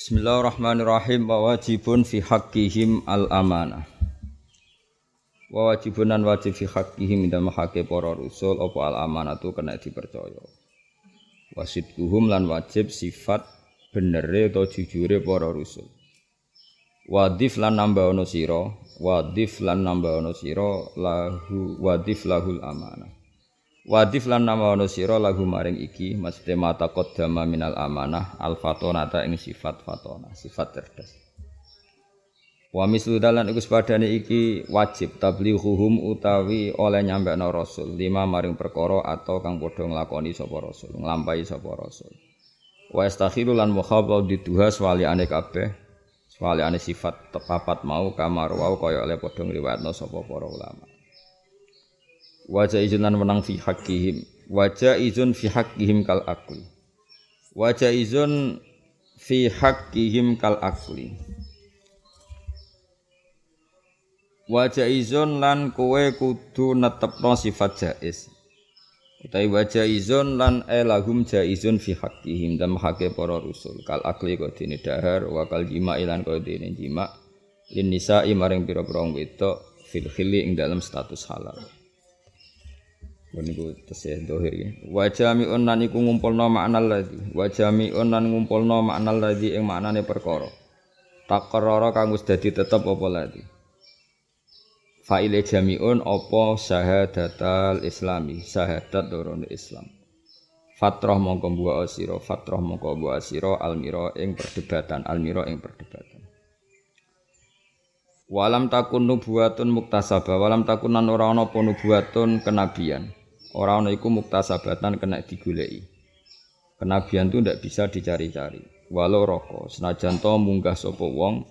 Bismillahirrahmanirrahim wa wajibun fi haqqihim al amanah. Wa wajibun lan wajib fi haqqihim dalam haqqe para rusul apa al amanatu kena dipercaya. Wasidkuhum lan wajib sifat benere atau jujure para rusul. Wadif lan nambah ono sira, wadif lan nambah ono sira lahu wadif lahul amanah. Wadif lan nama ono sira lagu maring iki maksude mata qaddama minal amanah al fatonata ing sifat fatona, sifat cerdas. Wa mislu dalan iku sepadane iki wajib tablighuhum utawi oleh nyampekno rasul lima maring perkara atau kang padha nglakoni sapa rasul, nglampahi sapa rasul. Wa istakhiru lan mukhabab diduha swaliane kabeh swaliane sifat tepapat mau kamar wau kaya oleh padha ngriwayatno sapa para ulama. Wajah izun lan menang fi haqqihim. Wajah izun fi haqqihim kal akli. Wajah izun fi haqqihim kal akli. Wajah izun lan kowe kudu netepno sifat jaiz. Utai wajah izun lan elahum jaizun fi haqqihim dan hakke para rusul kal akli kau dini dahar wa kal jima ilan kau dini jima lin nisa'i maring pira-pira wedok fil khili ing dalam status halal. Niku tesih dohir ya. Wa jami'un lan iku ngumpulna makna ladzi. Wa jami'un lan ngumpulna makna ladzi ing maknane perkara. Takarrara kang wis dadi tetep apa ladzi. Fa'ile jami'un apa syahadatal islami, syahadat dorone Islam. Fatrah mongko buah asira, fatrah mongko buah asira almira ing perdebatan, almira ing perdebatan. Walam takun nubuatun muktasabah, walam takun nan ora ana apa nubuatun kenabian. Orang ana iku muktasabatan kena digoleki. Kenabian itu ndak bisa dicari-cari. Walau rokok, senajan to munggah sapa wong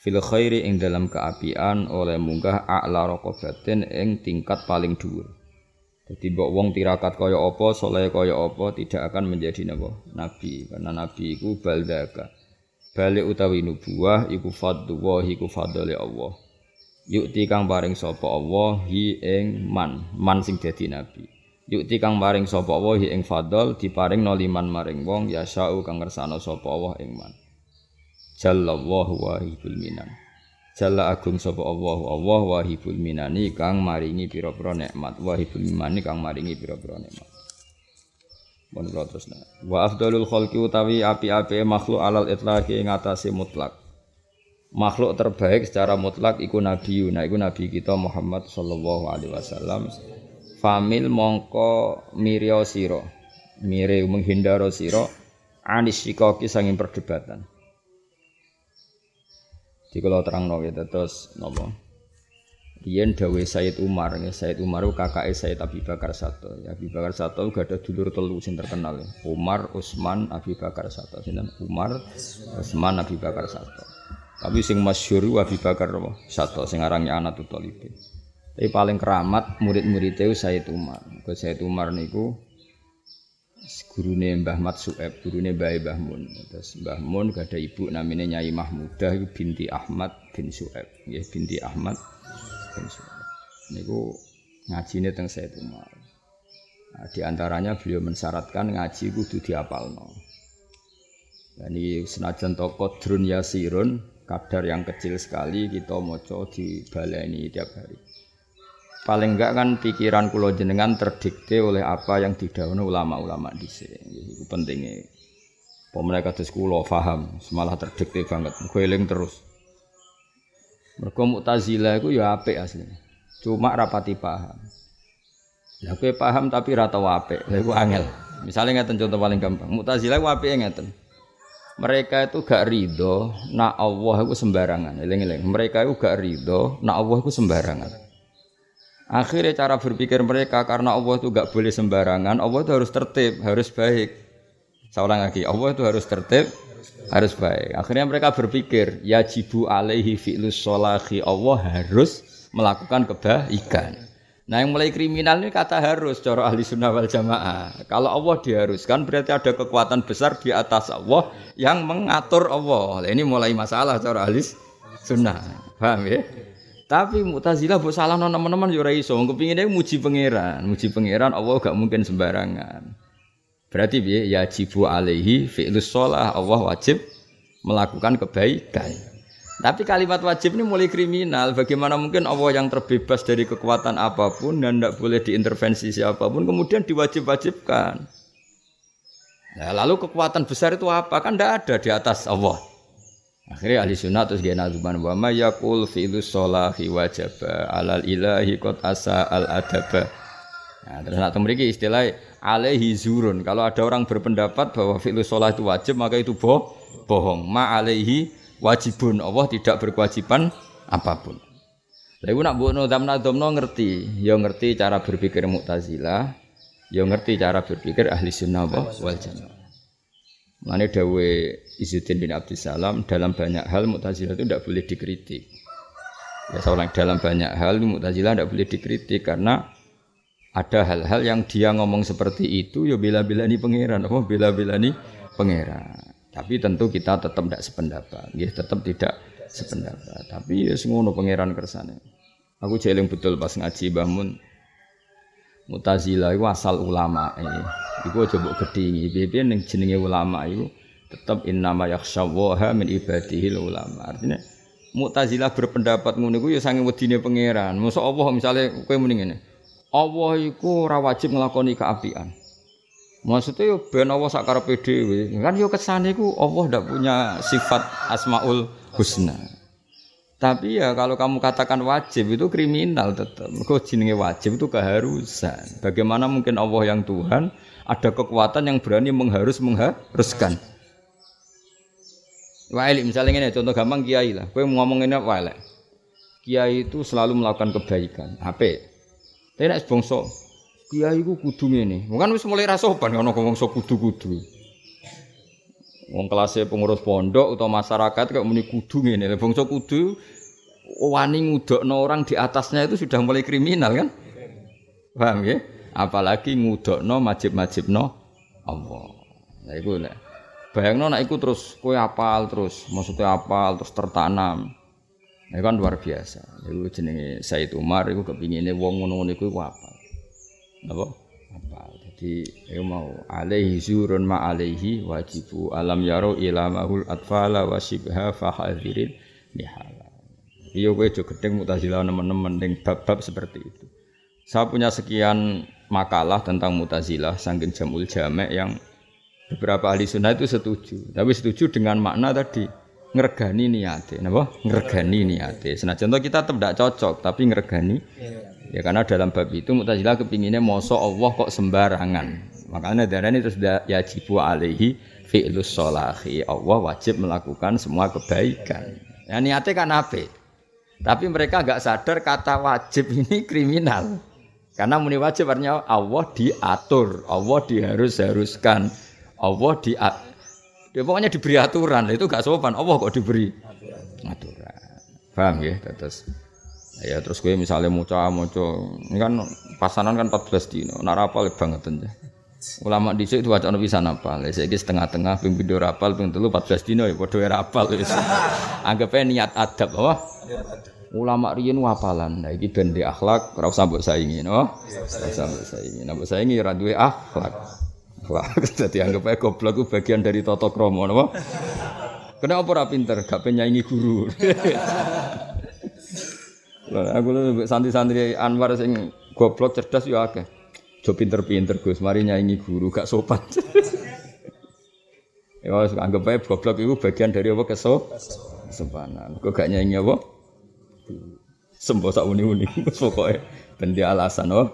fil khairi ing dalam keapian oleh munggah a'la batin ing tingkat paling dhuwur. Jadi mbok wong tirakat kaya apa, soleh kaya apa tidak akan menjadi napa? Nabi. Karena nabi iku baldaka. Balik utawi nubuah iku fadlu iku fadli Allah. Yukti kang paring sapa Allah hi ing man, man sing dadi nabi. Yukti kang paring sapa hi ing fadl diparing noliman maring wong ya syau kang ngersano sapa Allah ing man. Jallallahu wahibul minan. Jalla agung sapa Allah Allah wahibul minani kang maringi pira-pira nikmat wahibul minani kang maringi pira-pira nikmat. Mun terus nah. Wa afdalul khalqi utawi api-api makhluk alal itlaqi ing atase mutlak makhluk terbaik secara mutlak iku nabi nah iku nabi kita Muhammad sallallahu alaihi wasallam famil mongko mirya sira. Mire menghindaro sira. Anis sikoki sanging perdebatan. Di kalau terang no gitu terus nopo Rian dawe Said Umar ya Said Umar kakak Said Abi Bakar Sato. Ya Abi Bakar Sato gak ada dulur telu sing terkenal ya Umar Utsman Abi Bakar Sato. Sinten? Umar Utsman Abi Bakar Sato. Tapi sing masyhur Abi Bakar? Satu sing arange anak Thalibin. Tapi paling keramat murid-muridnya Said Umar. Ke Said Umar niku gurune Mbah Mat Sueb, gurune Mbah Mbah Mun. Terus Mbah Mun ada ibu namanya Nyai Mahmudah binti Ahmad bin Sueb. Nggih binti Ahmad bin Sueb. Niku ngajine teng Said Umar. Nah, di antaranya beliau mensyaratkan ngaji kudu diapalno. Ini senajan toko drun yasirun kadar yang kecil sekali kita moco di baleni tiap hari. Paling enggak kan pikiran kulo jenengan terdikte oleh apa yang didahului ulama-ulama di sini. Itu pentingnya. Pemerintah kados kulo faham, semalah terdikte banget. Gueling terus. Mereka Mu'tazilah itu ya apik aslinya. Cuma rapati paham. Lah kowe paham tapi rata apik. Lah iku angel. Misalnya ngeten contoh paling gampang. Mu'tazilah ku apike ngeten mereka itu gak ridho nak Allah itu sembarangan eling-eling mereka itu gak ridho nak Allah itu sembarangan akhirnya cara berpikir mereka karena Allah itu gak boleh sembarangan Allah itu harus tertib harus baik saya ulang lagi Allah itu harus tertib harus baik akhirnya mereka berpikir yajibu alaihi fi'lus sholahi Allah harus melakukan kebaikan Nah yang mulai kriminal ini kata harus cara ahli sunnah wal jamaah. Kalau Allah diharuskan berarti ada kekuatan besar di atas Allah yang mengatur Allah. Nah, ini mulai masalah cara ahli sunnah. Paham ya? Tapi Mu'tazilah bu salah non teman-teman yo ora iso. Kepinginnya muji pangeran, muji pangeran Allah gak mungkin sembarangan. Berarti piye? Yajibu alaihi fi'lus shalah Allah wajib melakukan kebaikan. Tapi kalimat wajib ini mulai kriminal. Bagaimana mungkin Allah yang terbebas dari kekuatan apa pun dan tidak boleh diintervensi siapa pun kemudian diwajib-wajibkan. Nah, lalu kekuatan besar itu apa? Kan tidak ada di atas Allah. Akhirnya ahli sunnah terus gaya nazuman wa ma yakul fi'lu sholahi wajaba alal ilahi kot asa al adaba. Nah, terus nak memiliki istilah alaihi zurun. Kalau ada orang berpendapat bahwa fi'lu sholah itu wajib maka itu boh, bohong. Ma alaihi wajibun Allah tidak berkewajiban apa pun. Lalu nak buat nodam nadomno ngerti, ya ngerti cara berpikir Mu'tazilah, ya ngerti cara berpikir ahli sunnah wal jamaah. Mana dawe Izzuddin bin Abdussalam dalam banyak hal Mu'tazilah itu tidak boleh dikritik. Ya seorang dalam banyak hal Mu'tazilah tidak boleh dikritik karena ada hal-hal yang dia ngomong seperti itu ya bela-bela ini pangeran, apa bela-bela ini pangeran. Tapi tentu kita tetap tidak sependapat, ya tetap tidak sependapat. Tapi ya semua pangeran kersane. Aku jeling betul pas ngaji Bahmun Mutazila itu asal ulama eh. Iku aja mbok gedhingi. Piye ning jenenge ulama itu tetap innama yakhsyawaha min ibadihi ulama. Artinya Mu'tazilah berpendapat ngono iku ya sange wedine pangeran. Mosok Allah misalnya kowe muni ngene. Allah iku ora wajib nglakoni keapian. Maksudnya yo ben Allah sakarepe dhewe. Kan yo kesane iku Allah ndak punya sifat Asmaul Husna. Tapi ya kalau kamu katakan wajib itu kriminal tetap. Kau jenenge wajib itu keharusan. Bagaimana mungkin Allah yang Tuhan ada kekuatan yang berani mengharus mengharuskan. Waili misalnya ini contoh gampang kiai lah. Kau ngomong ini apa Kiai itu selalu melakukan kebaikan. Apa? Tapi nek kiai ku kudu ngene. Bukan wis mulai ra sopan ono bangsa kudu-kudu. Wong kelasnya pengurus pondok atau masyarakat kayak muni kudu ngene. Bangsa kudu wani ngudokno orang di atasnya itu sudah mulai kriminal kan? Paham ya? Apalagi ngudokno majib-majibno Allah. Nah iku nek bayangno nek iku terus kowe apal terus, maksudnya apal terus tertanam. Ini kan luar biasa. Itu jenenge Said Umar itu kepinginnya wong ngono-ngono iku apa? Apa? Apa? Jadi ya mau alaihi zurun ma alaihi wajibu alam yaro ilamahul atfala wa shibha fahadirin nihala. Iya gue juga gedeng mutazila teman-teman dengan bab-bab seperti itu. Saya punya sekian makalah tentang mutazilah sangkin jamul jamek yang beberapa ahli sunnah itu setuju. Tapi setuju dengan makna tadi ngergani niate, napa? Ngergani niate. Senajan kita tetap tidak cocok, tapi ngergani Ya karena dalam bab itu Mu'tazilah kepinginnya moso Allah kok sembarangan. Makanya darah ini terus yajibu alaihi fi'lus solahi. Allah wajib melakukan semua kebaikan. Ya niatnya kan apa? Tapi mereka agak sadar kata wajib ini kriminal. Karena muni wajib artinya Allah diatur, Allah diharus-haruskan, Allah di ya, pokoknya diberi aturan. Itu gak sopan. Allah kok diberi aturan. Paham ya? Terus Ya terus gue misalnya muca muco, ini kan pasanan kan 14 dino, nak rapal banget aja. Ulama di itu wacana bisa napal, saya setengah-tengah, ping video rapal, ping telu 14 dino ya, bodoh rapal. Anggapnya niat adab, oh. Ulama riyen wapalan, nah iki ben di akhlak, ora usah mbok saingi, no. Ora usah mbok saingi, nah mbok saingi ora duwe akhlak. Akhlak dadi anggap ae goblok ku bagian dari tata krama, napa? Kenapa ora pinter, gak penyaingi guru. Aku lu santri-santri Anwar sing goblok cerdas yo akeh. Jo pinter-pinter Gus, mari nyanyi guru gak sopan. ya wis anggap ae goblok iku bagian dari apa keso? Kesopanan. Kok gak nyanyi apa? Sembo sak uni-uni pokoke ben alasan oh.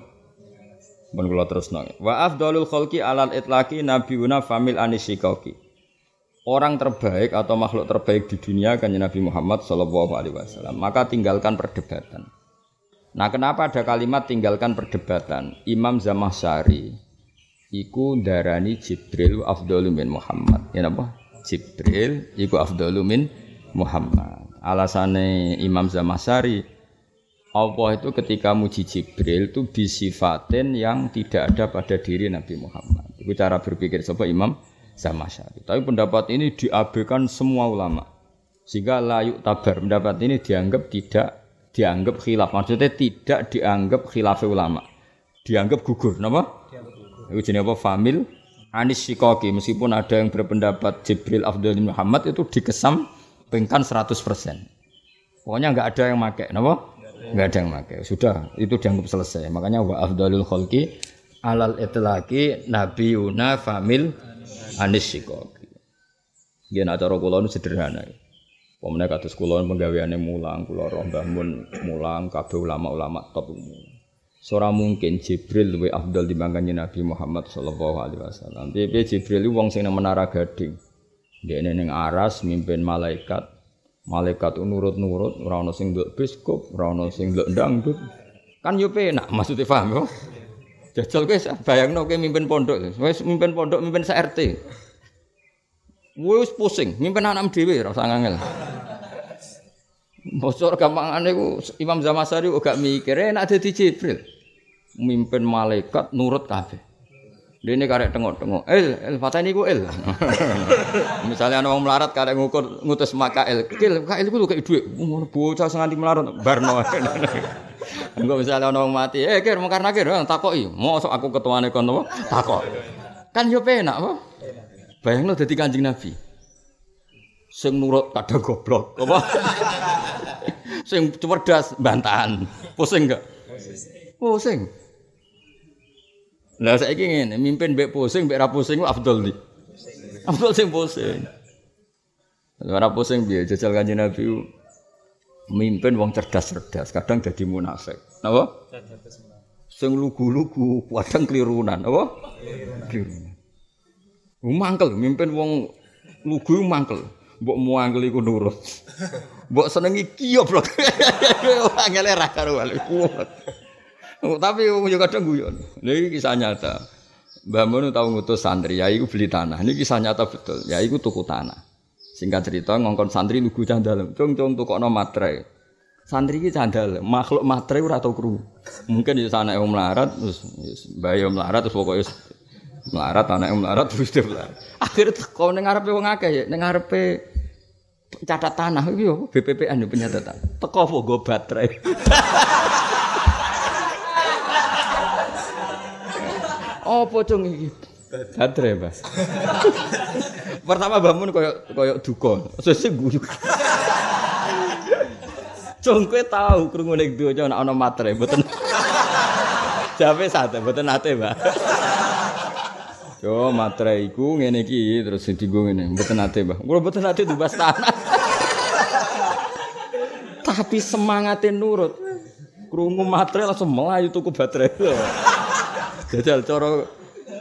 Mun kula terusno. Wa afdalul khalqi alal itlaqi nabiyuna famil anisikauki orang terbaik atau makhluk terbaik di dunia kan Nabi Muhammad Shallallahu Alaihi Wasallam. Maka tinggalkan perdebatan. Nah, kenapa ada kalimat tinggalkan perdebatan? Imam Zamahsari iku darani Jibril afdalu min Muhammad. Ya apa? Jibril iku afdalu min Muhammad. Alasannya Imam Zamahsari Allah itu ketika muji Jibril itu bisifatin yang tidak ada pada diri Nabi Muhammad. Itu cara berpikir sobat Imam sama syari. Tapi pendapat ini diabaikan semua ulama. Sehingga layuk tabar pendapat ini dianggap tidak dianggap khilaf. Maksudnya tidak dianggap khilaf ulama. Dianggap gugur, nama? Itu jenis apa? Famil Anis Shikoki meskipun ada yang berpendapat Jibril Abdul Muhammad itu dikesampingkan 100%. Pokoknya nggak ada yang make, napa? Nggak ada yang make. Sudah, itu dianggap selesai. Makanya wa afdalul khalqi alal itlaqi nabiyuna famil anis Shikoki. Nggih nak cara kula sederhana. Pemene kados kula penggaweane mulang, kula roh Mbah Mun mulang, kabeh ulama-ulama top umum. Seorang mungkin Jibril lebih afdal dibandingkan Nabi Muhammad Shallallahu Alaihi Wasallam. Dia Jibril wong sing menara gading. Dia neng aras mimpin malaikat. Malaikat nurut-nurut, ora sing nduk biskop, ora sing nduk dangdut. Kan yo penak maksudnya paham. Jajal kowe bayangno kowe mimpin pondok, wis mimpin pondok, mimpin RT. Wis pusing, mimpin anak dhewe ora usah ngangel. Bocor gampangane ku Imam Zamasari gak mikir enak dadi Jibril mimpin malaikat nurut kabeh. Dene karek tengok-tengok, el, el fatani ku el. Misalnya ana melarat karek ngukur ngutus makael, kil kael ku kaya dhuwit. Bocah sing melarat barno. Engko misalnya wong mati, eh kir mungkar nakir takoki, mosok aku ketuane kon apa? Takok. Kan yo penak apa? Bayangno dadi Kanjeng Nabi. Sing nurut kadang goblok, apa? Sing cerdas bantahan. Pusing enggak? Pusing. Lah saiki ngene, mimpin mbek pusing mbek ra pusing di. Afdol sing pusing. Ora pusing piye jajal kanjeng Nabi mimpin wong cerdas-cerdas, kadang jadi munafik. Napa? Sing lugu-lugu, kadang kelirunan, apa? Kelirunan. Mangkel mimpin wong lugu mangkel. Mbok muangkel iku nurut. Mbok senengi kiyo blok. Angel ra Oh, tapi yo kadang guyon. Ini kisah nyata. Mbah Mun tahu ngutus santri, ya iku beli tanah. Ini kisah nyata betul. Ya iku tuku tanah. Singkat cerita ngongkon santri lugu candal. Cung cung tukokno matre. Santri iki candal, makhluk matre ora tau. Mungkin di sana yang melarat terus bayi melarat terus pokoknya melarat anak melarat terus dia melarat. Akhirnya kau ning ngarepe wong ya, ngarepe catat tanah iki yo BPPN yo penyatatan. Teko apa go baterai. Apa cung iki? Badre, Mas. Pertama bangun koyo koyo duka. Sesuk guyu. Cung kowe tau krungu ning donya ana ana matre, mboten. Jape sate, mboten nate, Mbak. Yo matre iku ngene iki terus dienggo ngene, mboten nate, Mbak. Kula mboten nate dubas tanah. Tapi semangatin nurut. Krungu matre langsung melayu tuku baterai. Jajal cara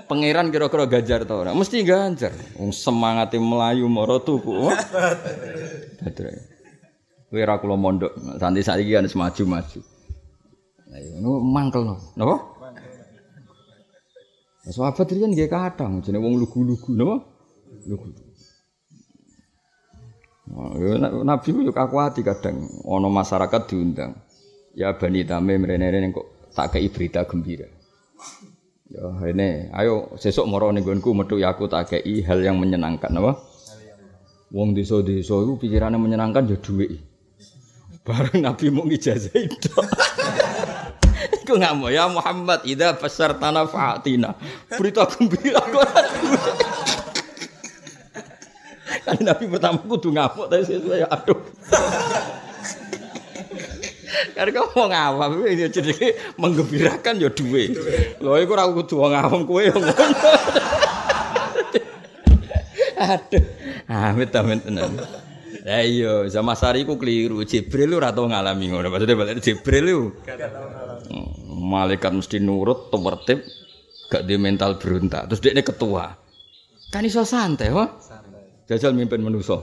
pangeran kira-kira ganjar ta ora? Mesti ganjar. Wong semangate melayu mara tuku. Badre. Kowe ora kula mondok, santi saiki kan maju-maju. Lah ngono mangkel no. Napa? Sahabat riyen nggih kadang jenenge wong lugu-lugu napa? Lugu. Nabi yo kakuati kadang ana masyarakat diundang. Ya Bani Tamim rene-rene kok tak kei berita gembira. Ya ini, ayo sesuk moro ning nggonku metu ya aku tak kei hal yang menyenangkan apa? Wong desa-desa iku pikirane menyenangkan ya dhuwit. Bareng Nabi mau ijazah itu. Iku ngamuk ya Muhammad idza tanah fatina. Berita gembira kok Kan Nabi pertama kudu ngamuk tapi sesuai aduh. Karena kau mau ngawam, ini jadi menggembirakan ya duwe. Lho iku ora kudu wong awam kowe ngono. Aduh, amit amit tenan. Lah iya, sama Sari ku keliru. Jibril ora tau ngalami ngono. Maksudnya balik Jibril lu. Hmm, malaikat mesti nurut, tertib, gak di mental berontak. Terus dia ini ketua. Kan iso santai, wah. Jajal mimpin manusa.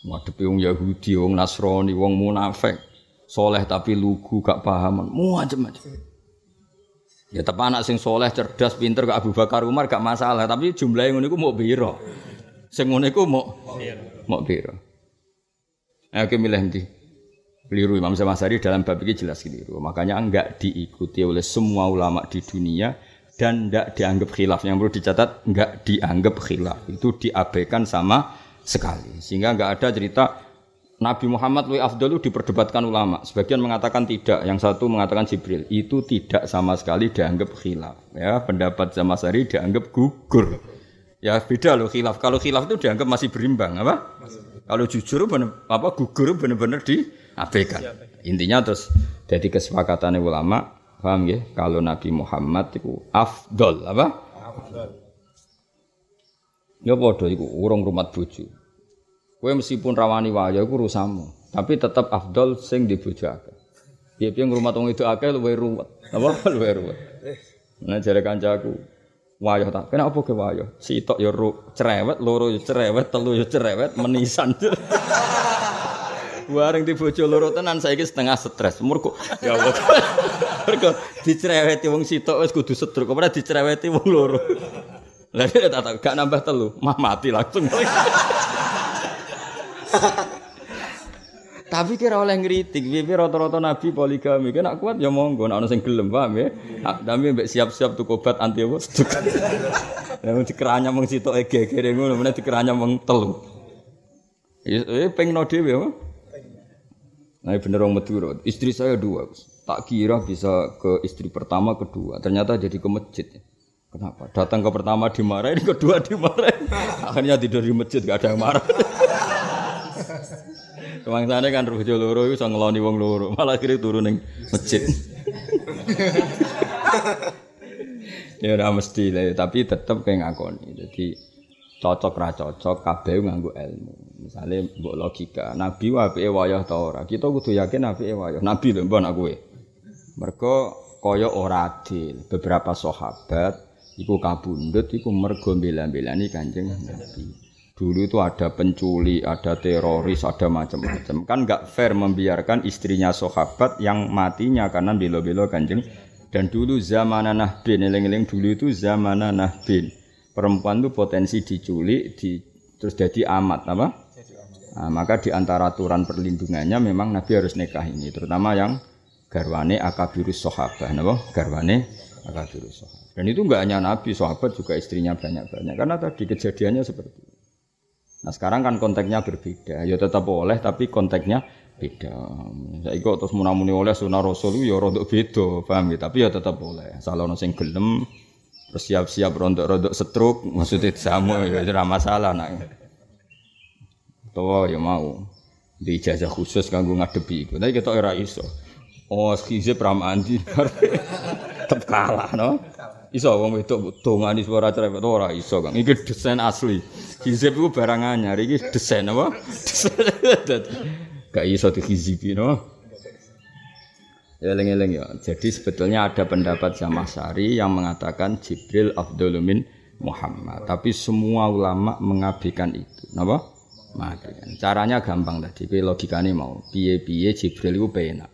Wadepi wong Yahudi, wong Nasrani, wong munafik soleh tapi lugu gak paham. Macam-macam ya tapi anak sing soleh cerdas pinter gak Abu Bakar Umar gak masalah. Tapi jumlahnya ngono iku mau biro. Sing ngono iku mau mau biro. Ayo kita milih nanti keliru Imam Zamasari dalam bab ini jelas keliru. Makanya enggak diikuti oleh semua ulama di dunia dan enggak dianggap khilaf. Yang perlu dicatat enggak dianggap khilaf. Itu diabaikan sama sekali. Sehingga enggak ada cerita Nabi Muhammad lu afdal diperdebatkan ulama. Sebagian mengatakan tidak, yang satu mengatakan Jibril. Itu tidak sama sekali dianggap khilaf. Ya, pendapat Zamasari dianggap gugur. Ya beda loh khilaf. Kalau khilaf itu dianggap masih berimbang, apa? Kalau jujur bener, apa gugur benar-benar diabaikan. Intinya terus jadi kesepakatan ulama, paham ya? Kalau Nabi Muhammad itu afdol, apa? Afdol. Ya padha iku urung rumat bojo. Kowe meskipun rawani waya iku urusanmu, tapi tetap afdol sing di bojo akeh. Piye-piye ngrumat wong itu akeh luwih ruwet. Apa luwih ruwet. Nah jare kancaku, wayah tak. Kena apa ke wayah? Sitok ya ru, cerewet, loro ya cerewet, telu ya cerewet, menisan. Bareng di bojo loro tenan saiki setengah stres. Mergo ya Allah. Mergo dicereweti wong sitok wis kudu sedruk, ora dicereweti wong loro. Lah dia tak gak nambah telu, mah mati langsung. Tapi kira oleh ngritik, piye rata-rata nabi poligami, kan kuat ya monggo, nek ana sing gelem paham ya. Tapi mbek siap-siap tuku obat anti apa? Ya mung dikeranya mung sitok egegere ngono, meneh dikeranya mung telu. Eh pengno dhewe apa? Nah bener wong Madura, istri saya dua, tak kira bisa ke istri pertama, kedua, ternyata jadi ke masjid. Kenapa? Datang ke pertama dimarahin, kedua dimarahin. Akhirnya tidur di masjid, gak ada yang marah. Kemangsane kan bojo loro iku iso ngeloni wong loro, malah kira turun ning masjid. ya ora mesti lah, tapi tetep kayak ngakoni. Jadi cocok ra cocok kabeh nganggo ilmu. Misale mbok logika, nabi apike wayah ta ora? Kita kudu yakin apike wayah. Nabi lho mbon aku kowe. Mergo kaya ora adil. Beberapa sahabat iku kabundut iku mergo bela-belani Kanjeng Nabi. Dulu itu ada penculi, ada teroris, ada macam-macam. Kan nggak fair membiarkan istrinya sahabat yang matinya karena belo-belo kanjeng. Dan dulu zaman nahbin, eling-eling dulu itu zaman nahbin. Perempuan itu potensi diculik, di, terus jadi amat, apa? Nah, maka di antara aturan perlindungannya memang Nabi harus nikah ini, terutama yang garwane akabirus sahabat, apa? Garwane akabirus sahabat. Dan itu enggak hanya Nabi, sahabat juga istrinya banyak-banyak. Karena tadi kejadiannya seperti itu. Nah sekarang kan konteksnya berbeda. Ya tetap boleh tapi konteksnya beda. Saya ikut terus munamuni oleh sunnah rasul ya rontok beda, paham ya? Tapi ya tetap boleh. Salah sing gelem bersiap-siap rontok-rontok setruk, maksudnya sama ya tidak masalah nak. Tuh ya mau di ijazah khusus kanggo ngadepi iku. Tapi kita ora iso. Oh, skize pramandi. Tetep kalah no. Iso wong wedok dongani suara cerewet ora iso, Kang. Iki desain asli. Hizib iku barang anyar, iki desain apa? Gak iso dihizibi no. Ya eling-eling ya. Jadi sebetulnya ada pendapat Zamasari yang mengatakan Jibril Abdulumin Muhammad. Tapi semua ulama mengabaikan itu. Napa? Mengabaikan. Caranya gampang tadi. logikanya mau. Piye-piye Jibril itu penak.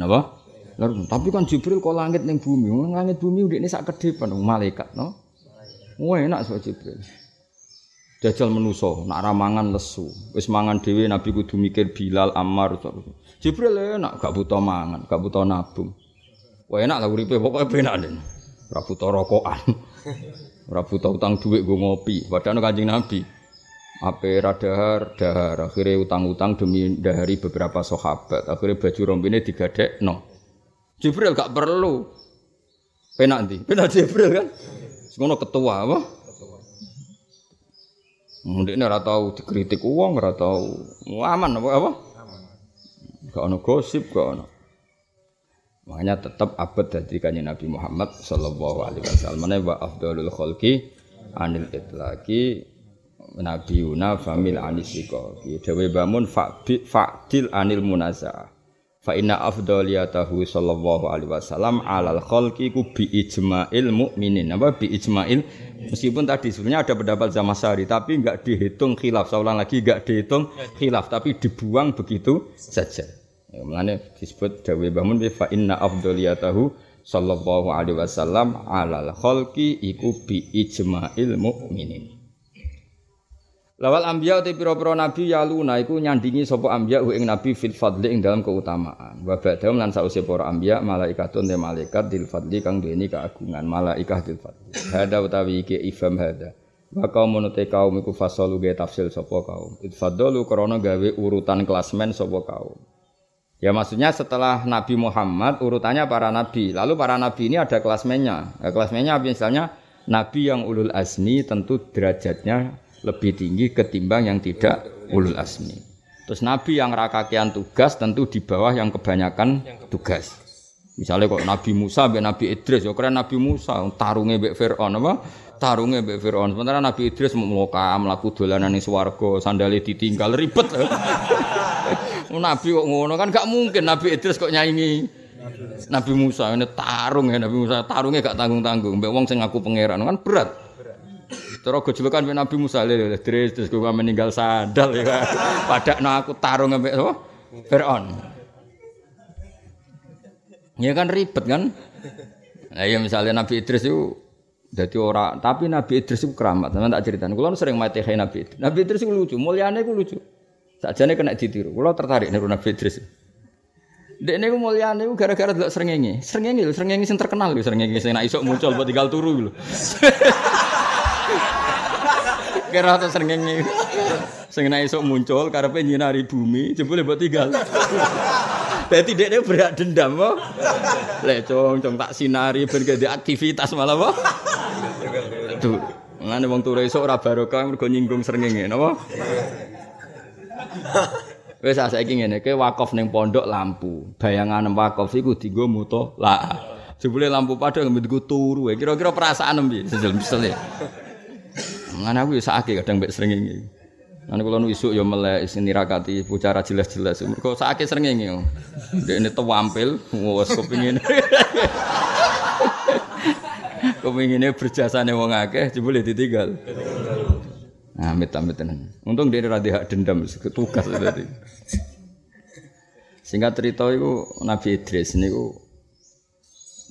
Napa? Lalu, tapi kan Jibril kok langit ning bumi, langit bumi ini sak ke depan, malaikat, no? Wah enak so Jibril. Jajal menuso, nak ramangan lesu. Wis mangan dewi Nabi kudu mikir Bilal, Ammar. Jibril enak, gak butuh mangan, gak butuh nabung. Wah enak lah uripe pokoknya benak nih. Ora butuh rokokan. Ora butuh utang duit gue ngopi. Padahal kanjeng Nabi. Ape radahar, dahar. Akhirnya utang-utang demi dahari beberapa sahabat. Akhirnya baju rombine digadek, no. Jibril gak perlu. Penak nanti, penak Jibril kan. Semono ketua apa? Mungkin ini tahu dikritik uang, ora tahu aman apa apa? Gak ono gosip, gak ono. Makanya tetap abad dari kanjeng Nabi Muhammad Sallallahu Alaihi Wasallam. Mana wa afdalul khalqi anil itlaqi Nabi Yuna famil anisiko. Dewi bangun fa'dil anil munazah. Fa inna afdaliyatahu sallallahu alaihi wasallam alal khalqi ku bi ijma'il mukminin. Apa bi ijma'il meskipun tadi sebenarnya ada pendapat Zamasari tapi enggak dihitung khilaf. Saya ulang lagi enggak dihitung khilaf tapi dibuang begitu saja. Ya, Mulanya disebut dawe bangun fa inna afdaliyatahu sallallahu alaihi wasallam alal khalqi iku bi ijma'il mukminin. Lawal ambiya te pira-pira nabi yaluna iku nyandingi sapa ambiya ing nabi fil fadli ing dalam keutamaan. Wa ba'dahum lan sause para ambiya malaikatun te malaikat dil fadli kang duweni keagungan malaikah dil fadli. Hada utawi iki ifam hada. Wa kaum te kaum iku fasalu ge tafsil sapa kaum. Itfadalu krana gawe urutan klasmen sapa kaum. Ya maksudnya setelah Nabi Muhammad urutannya para nabi. Lalu para nabi ini ada klasmennya. Ya, klasmennya misalnya nabi yang ulul asmi tentu derajatnya lebih tinggi ketimbang yang tidak ulul asmi. Terus nabi yang rakakian tugas tentu di bawah yang kebanyakan tugas. Misalnya kok Nabi Musa, Nabi Idris, ya keren Nabi Musa, tarungnya Mbak Fir'aun apa? tarunge mbek Firaun. Sementara Nabi Idris mau mlaku dolanan ning swarga, sandale ditinggal ribet. Nabi kok ngono kan gak mungkin Nabi Idris kok nyanyi Nabi Musa ini tarung ya Nabi Musa tarungnya gak tanggung tanggung mbak wong sing ngaku pangeran kan berat terus gejolokan mbak Nabi Musa lele terus terus gue meninggal sadal ya pada no aku tarung mbak so Fir'aun ya kan ribet kan nah ya misalnya Nabi Idris itu jadi orang, tapi Nabi Idris itu keramat. Sama tak cerita. Kulo sering mati kayak Nabi Idris. Nabi Idris itu lucu, mulianya itu lucu. Sajane kena ditiru. Kulo tertarik niru Nabi Idris. Dek niku mulyane iku gara-gara delok srengenge. Srengenge lho, srengenge sing terkenal lho, srengenge sing nek isuk muncul buat tinggal turu lho. Kira to srengenge. Sing nek isuk muncul karepe nyinari bumi, jebule buat tinggal. Dadi dekne berak dendam apa? Lek cong tak sinari ben aktivitas malah apa? Aduh, ngene wong turu esuk ora barokah mergo nyinggung srengenge, napa? Wis saiki ngene, ke wakaf ning pondok lampu. Bayangan wakaf iku dienggo muto la. Jebule lampu padang nggo turu. Kira-kira perasaan piye? Sesel-sesel. Ngene aku ya sakake kadang mbek srengenge. Nanti kalau isuk ya melek nirakati bicara jelas-jelas. Mergo sakake srengenge. Ndek ini tewampil, wes kepingin. Kepinginnya berjasane wong akeh jebule ditinggal. Nah, amit-amit tenan. Untung dia ora hak dendam tugas tadi. Singkat cerita itu Nabi Idris niku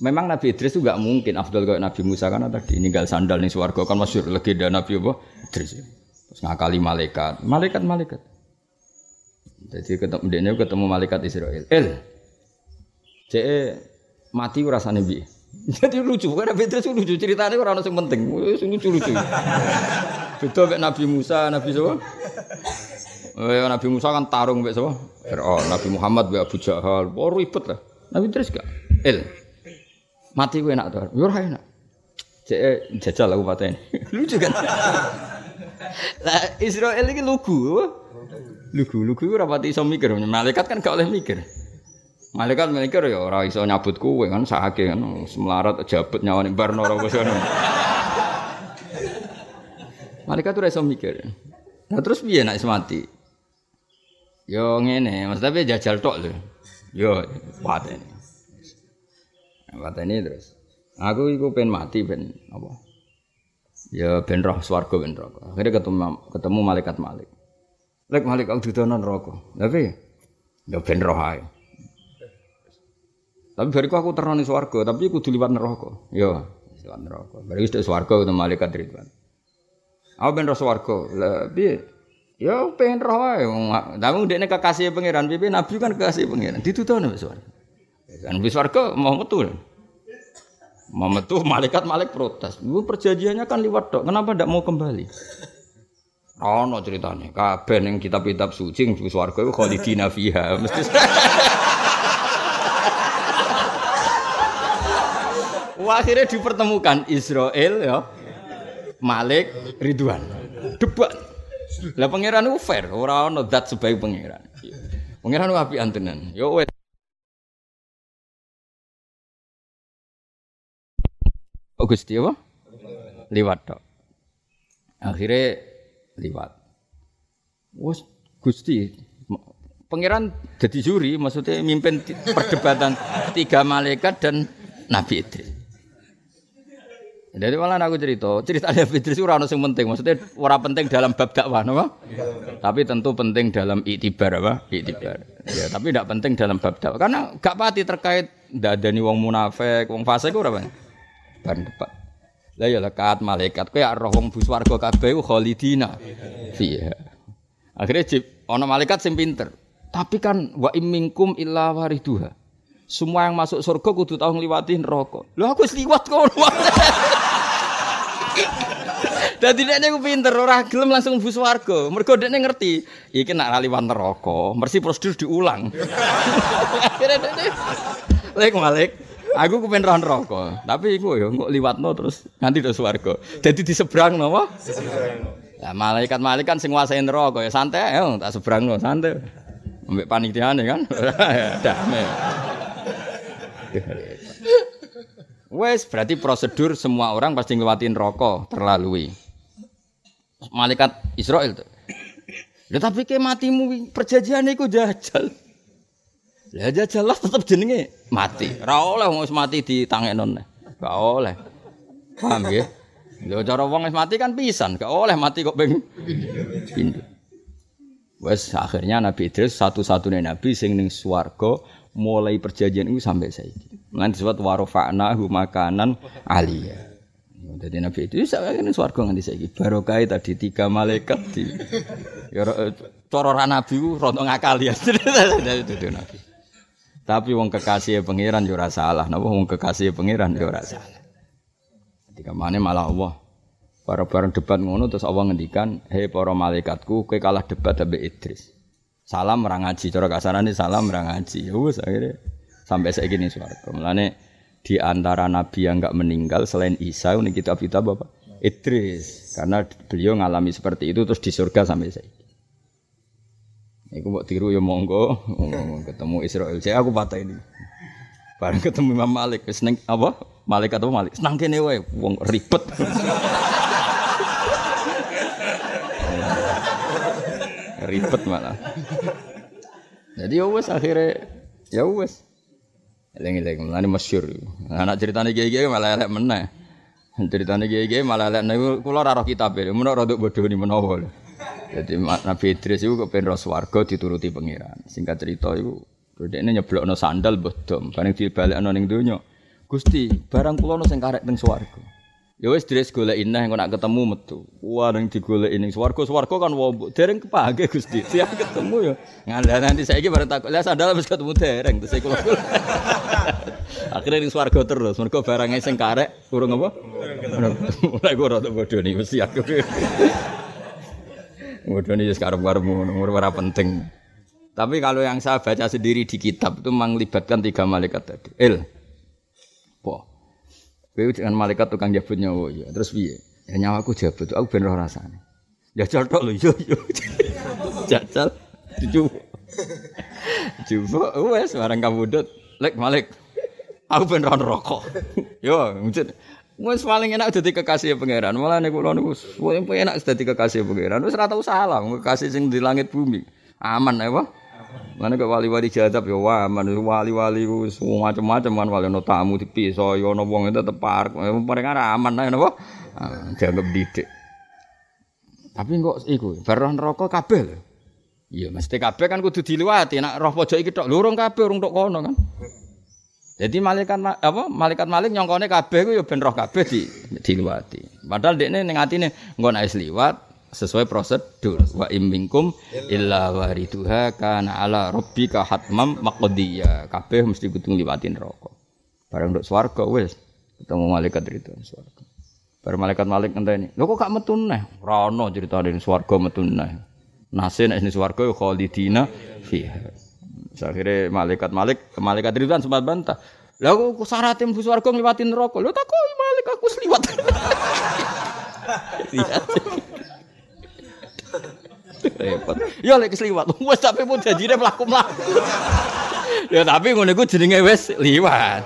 memang Nabi Idris itu gak mungkin afdal kayak Nabi Musa karena tadi ninggal sandal nih swarga kan masyhur legenda Nabi apa Idris. Terus ngakali malaikat, malaikat malaikat. Jadi ketemu dia ketemu malaikat Israel. El, cek mati rasanya bi. Jadi lucu, karena Petrus lucu ceritanya orang yang penting, lucu lucu. Beda kayak Nabi Musa, Nabi siapa? Eh, Nabi Musa kan tarung mbek? Fir'aun, Nabi Muhammad mbek Abu Jahal. Oh ribet lah. Nabi Idris gak? El. Mati gue enak tuh. Yo enak. Cek jajal aku ini. lucu kan? Lah Israel ini lugu. Lugu, lugu ora pati iso mikir. Malaikat kan gak oleh mikir. Malaikat mikir ya ora iso nyabut kowe kan sakake kan semelarat jabut nyawane barno ora wis. Malaikat ora iso mikir. Nah terus piye nek mati? Yo ngene, Mas tapi jajal tok lho. Yo pateni. Pateni terus. Aku iku pengen mati ben apa? Ya ben roh swarga ben neraka. Akhirnya ketemu ketemu malaikat Malik. Lek Malik aku didono neraka. Tapi ya ben roh ae. Tapi bariku aku terno ning swarga, tapi kudu liwat neraka. Ya, liwat neraka. Bariku wis swarga ketemu malaikat Ridwan. Aku ben roh swarga. Lah piye? Ya pengen roh wae. Tapi ndekne kekasih pangeran, piye nabi kan kekasih pangeran. Ditutono wis swarga. Kan wis swarga mau metu. Mau metu malaikat malaikat protes. Bu perjanjiannya kan liwat tok. Kenapa ndak mau kembali? Ono ceritanya. Kabeh ning kitab-kitab suci ing swarga iku khalidina fiha. Mesti akhirnya dipertemukan Israel ya Malik Ridwan debat lah pangeran itu fair orang ono sebagai pangeran pangeran itu api antenan yo wes Oh Gusti apa? Liwat tok. Akhirnya liwat. Wes Gusti pangeran jadi juri maksudnya mimpin perdebatan tiga malaikat dan Nabi Idris. Jadi malah aku cerita, cerita Nabi Idris orang yang penting, maksudnya orang penting dalam bab dakwah, apa? Tapi tentu penting dalam itibar apa? Itibar. Ya, tapi tidak penting dalam bab dakwah, karena gak pati terkait tidak ada nih wong munafik, wong fase itu apa? Ban depan. Lah ya lekat malaikat, kayak roh wong bus warga kabeh khalidina. Iya. Akhirnya jip, ono malaikat sing pinter. Tapi kan wa imingkum illa wariduha. Semua yang masuk surga kudu tahu ngliwati neraka. Lho aku wis liwat kono. Dadi dekne ku pinter ora gelem langsung mlebu swarga. Mergo dekne ngerti, iki nak liwat neraka, mesti prosedur diulang. Akhirnya dekne Lek Malik, aku kepen roh neraka, tapi iku ya kok liwatno terus nganti do swarga. Dadi di seberang napa? Lah malaikat-malaikat sing nguasai neraka ya santai ya tak seberangno santai. Ambek panitiane kan. Damai. Wes berarti prosedur semua orang pasti ngelewatin rokok terlalui. malaikat Israel tuh. Ya tapi ke matimu perjanjian itu jajal. Lah jajal lah tetep jenenge mati. Ora oleh wong mati di tangenon. Gak oleh. Paham ya? Lho cara wong wis mati kan pisan, gak oleh mati kok ping. Wes akhirnya Nabi Idris satu-satunya nabi sing ning swarga mulai perjanjian itu sampai saiki. Lan disebut warofa'na makanan aliyah. Jadi Nabi itu saya ini swarga nganti saiki. Barokah tadi tiga malaikat di ya cara Nabi ku rontok ngakal ya. Itu Nabi. Tapi wong kekasih pangeran yo ora salah. Napa wong kekasih pangeran yo ora salah. Ketika mana malah Allah para bareng debat ngono terus Allah ngendikan, "Hei para malaikatku, kowe kalah debat ambek Idris." Salam orang ngaji, cara kasarane salam orang ngaji. Ya wis akhirnya sampai saya gini swarga. Mulane di antara nabi yang enggak meninggal selain Isa ini kitab kita apa? Idris karena beliau ngalami seperti itu terus di surga sampai saya. Iku mau tiru ya monggo, ketemu Israel. Saya aku patah ini. Bareng ketemu Imam Malik, seneng apa? Malik atau Malik? Senang kene wae, wong ribet. ribet malah. Jadi ya wes akhirnya ya wes. Eling-eling, mulane masyhur. Anak ceritane kiai-kiai malah elek meneh. Ceritane kiai-kiai malah elek niku kula ora roh kitab e, mun ora nduk bodoni menawa. Jadi Nabi Idris itu kepen ro swarga dituruti pangeran. Singkat cerita iku dhekne nyeblokno sandal bodom, bareng dibalekno ning donya. Gusti, barang kula ono sing karek teng swarga. Ya wis dres golek ineh engko nak ketemu metu. Wah ning digoleki ning swarga, swarga kan wombok. Dereng kepake Gusti. Siap ketemu ya. Ngandha nanti saiki bareng takut. Lah sandal wis ketemu dereng terus kula. Akhirnya ning swarga terus. Mergo barange sing karek urung apa? Mulai kok rada bodoni mesti aku. Wis karep-karep ngono, ora penting. Tapi kalau yang saya baca sendiri di kitab itu melibatkan tiga malaikat tadi. Il. Po. Kowe dengan malaikat tukang jabut nyawa ya. Terus piye? Ya nyawaku jabut, aku ben roh rasane. Jajal tok lho yo yo. Jajal dicoba. Coba wes barang kabudut. Lek Malik. Aku ben rokok. Yo, mungkin Wes paling enak dadi kekasih pangeran. Malah nek kula niku paling enak dadi kekasih pangeran. Wis ora tau salah kekasih sing di langit bumi. Aman ya, Pak. Mana ke wali-wali jadab ya wah, mana wali-wali ku macam-macam kan wali no tamu di pisau, yo no wong itu tepar, mereka aman lah, nopo, dianggap didik. Tapi kok iku, baron rokok kabel. Iya, mesti kabel kan kudu diliwati. Nak roh pojok iki tok lurung kabeh urung tok kono kan. Jadi malaikat apa malaikat malik nyongkone kabeh ku ya ben roh kabeh di diliwati. Padahal dekne ning atine engko nek liwat sesuai prosedur. Wa imminkum illa wariduha kana ala rabbika hatmam maqdiya kabeh mesti kudu liwatin neraka. Bareng nduk swarga wis. Ketemu malaikat itu swarga. Bareng malaikat malik ngenteni lho kok gak metu neh? Ora ono critane swarga metu neh. Nase nek swarga ya khalidina fiha akhirnya malaikat malik malaikat Ridwan sempat bantah lah kok syaratnya mlebu swarga ngliwatin neraka lho tak kok malik aku sliwat Repot. Ya lek kesliwat. Wes tapi pun janjine mlaku-mlaku. ya tapi ngono iku jenenge wis liwat.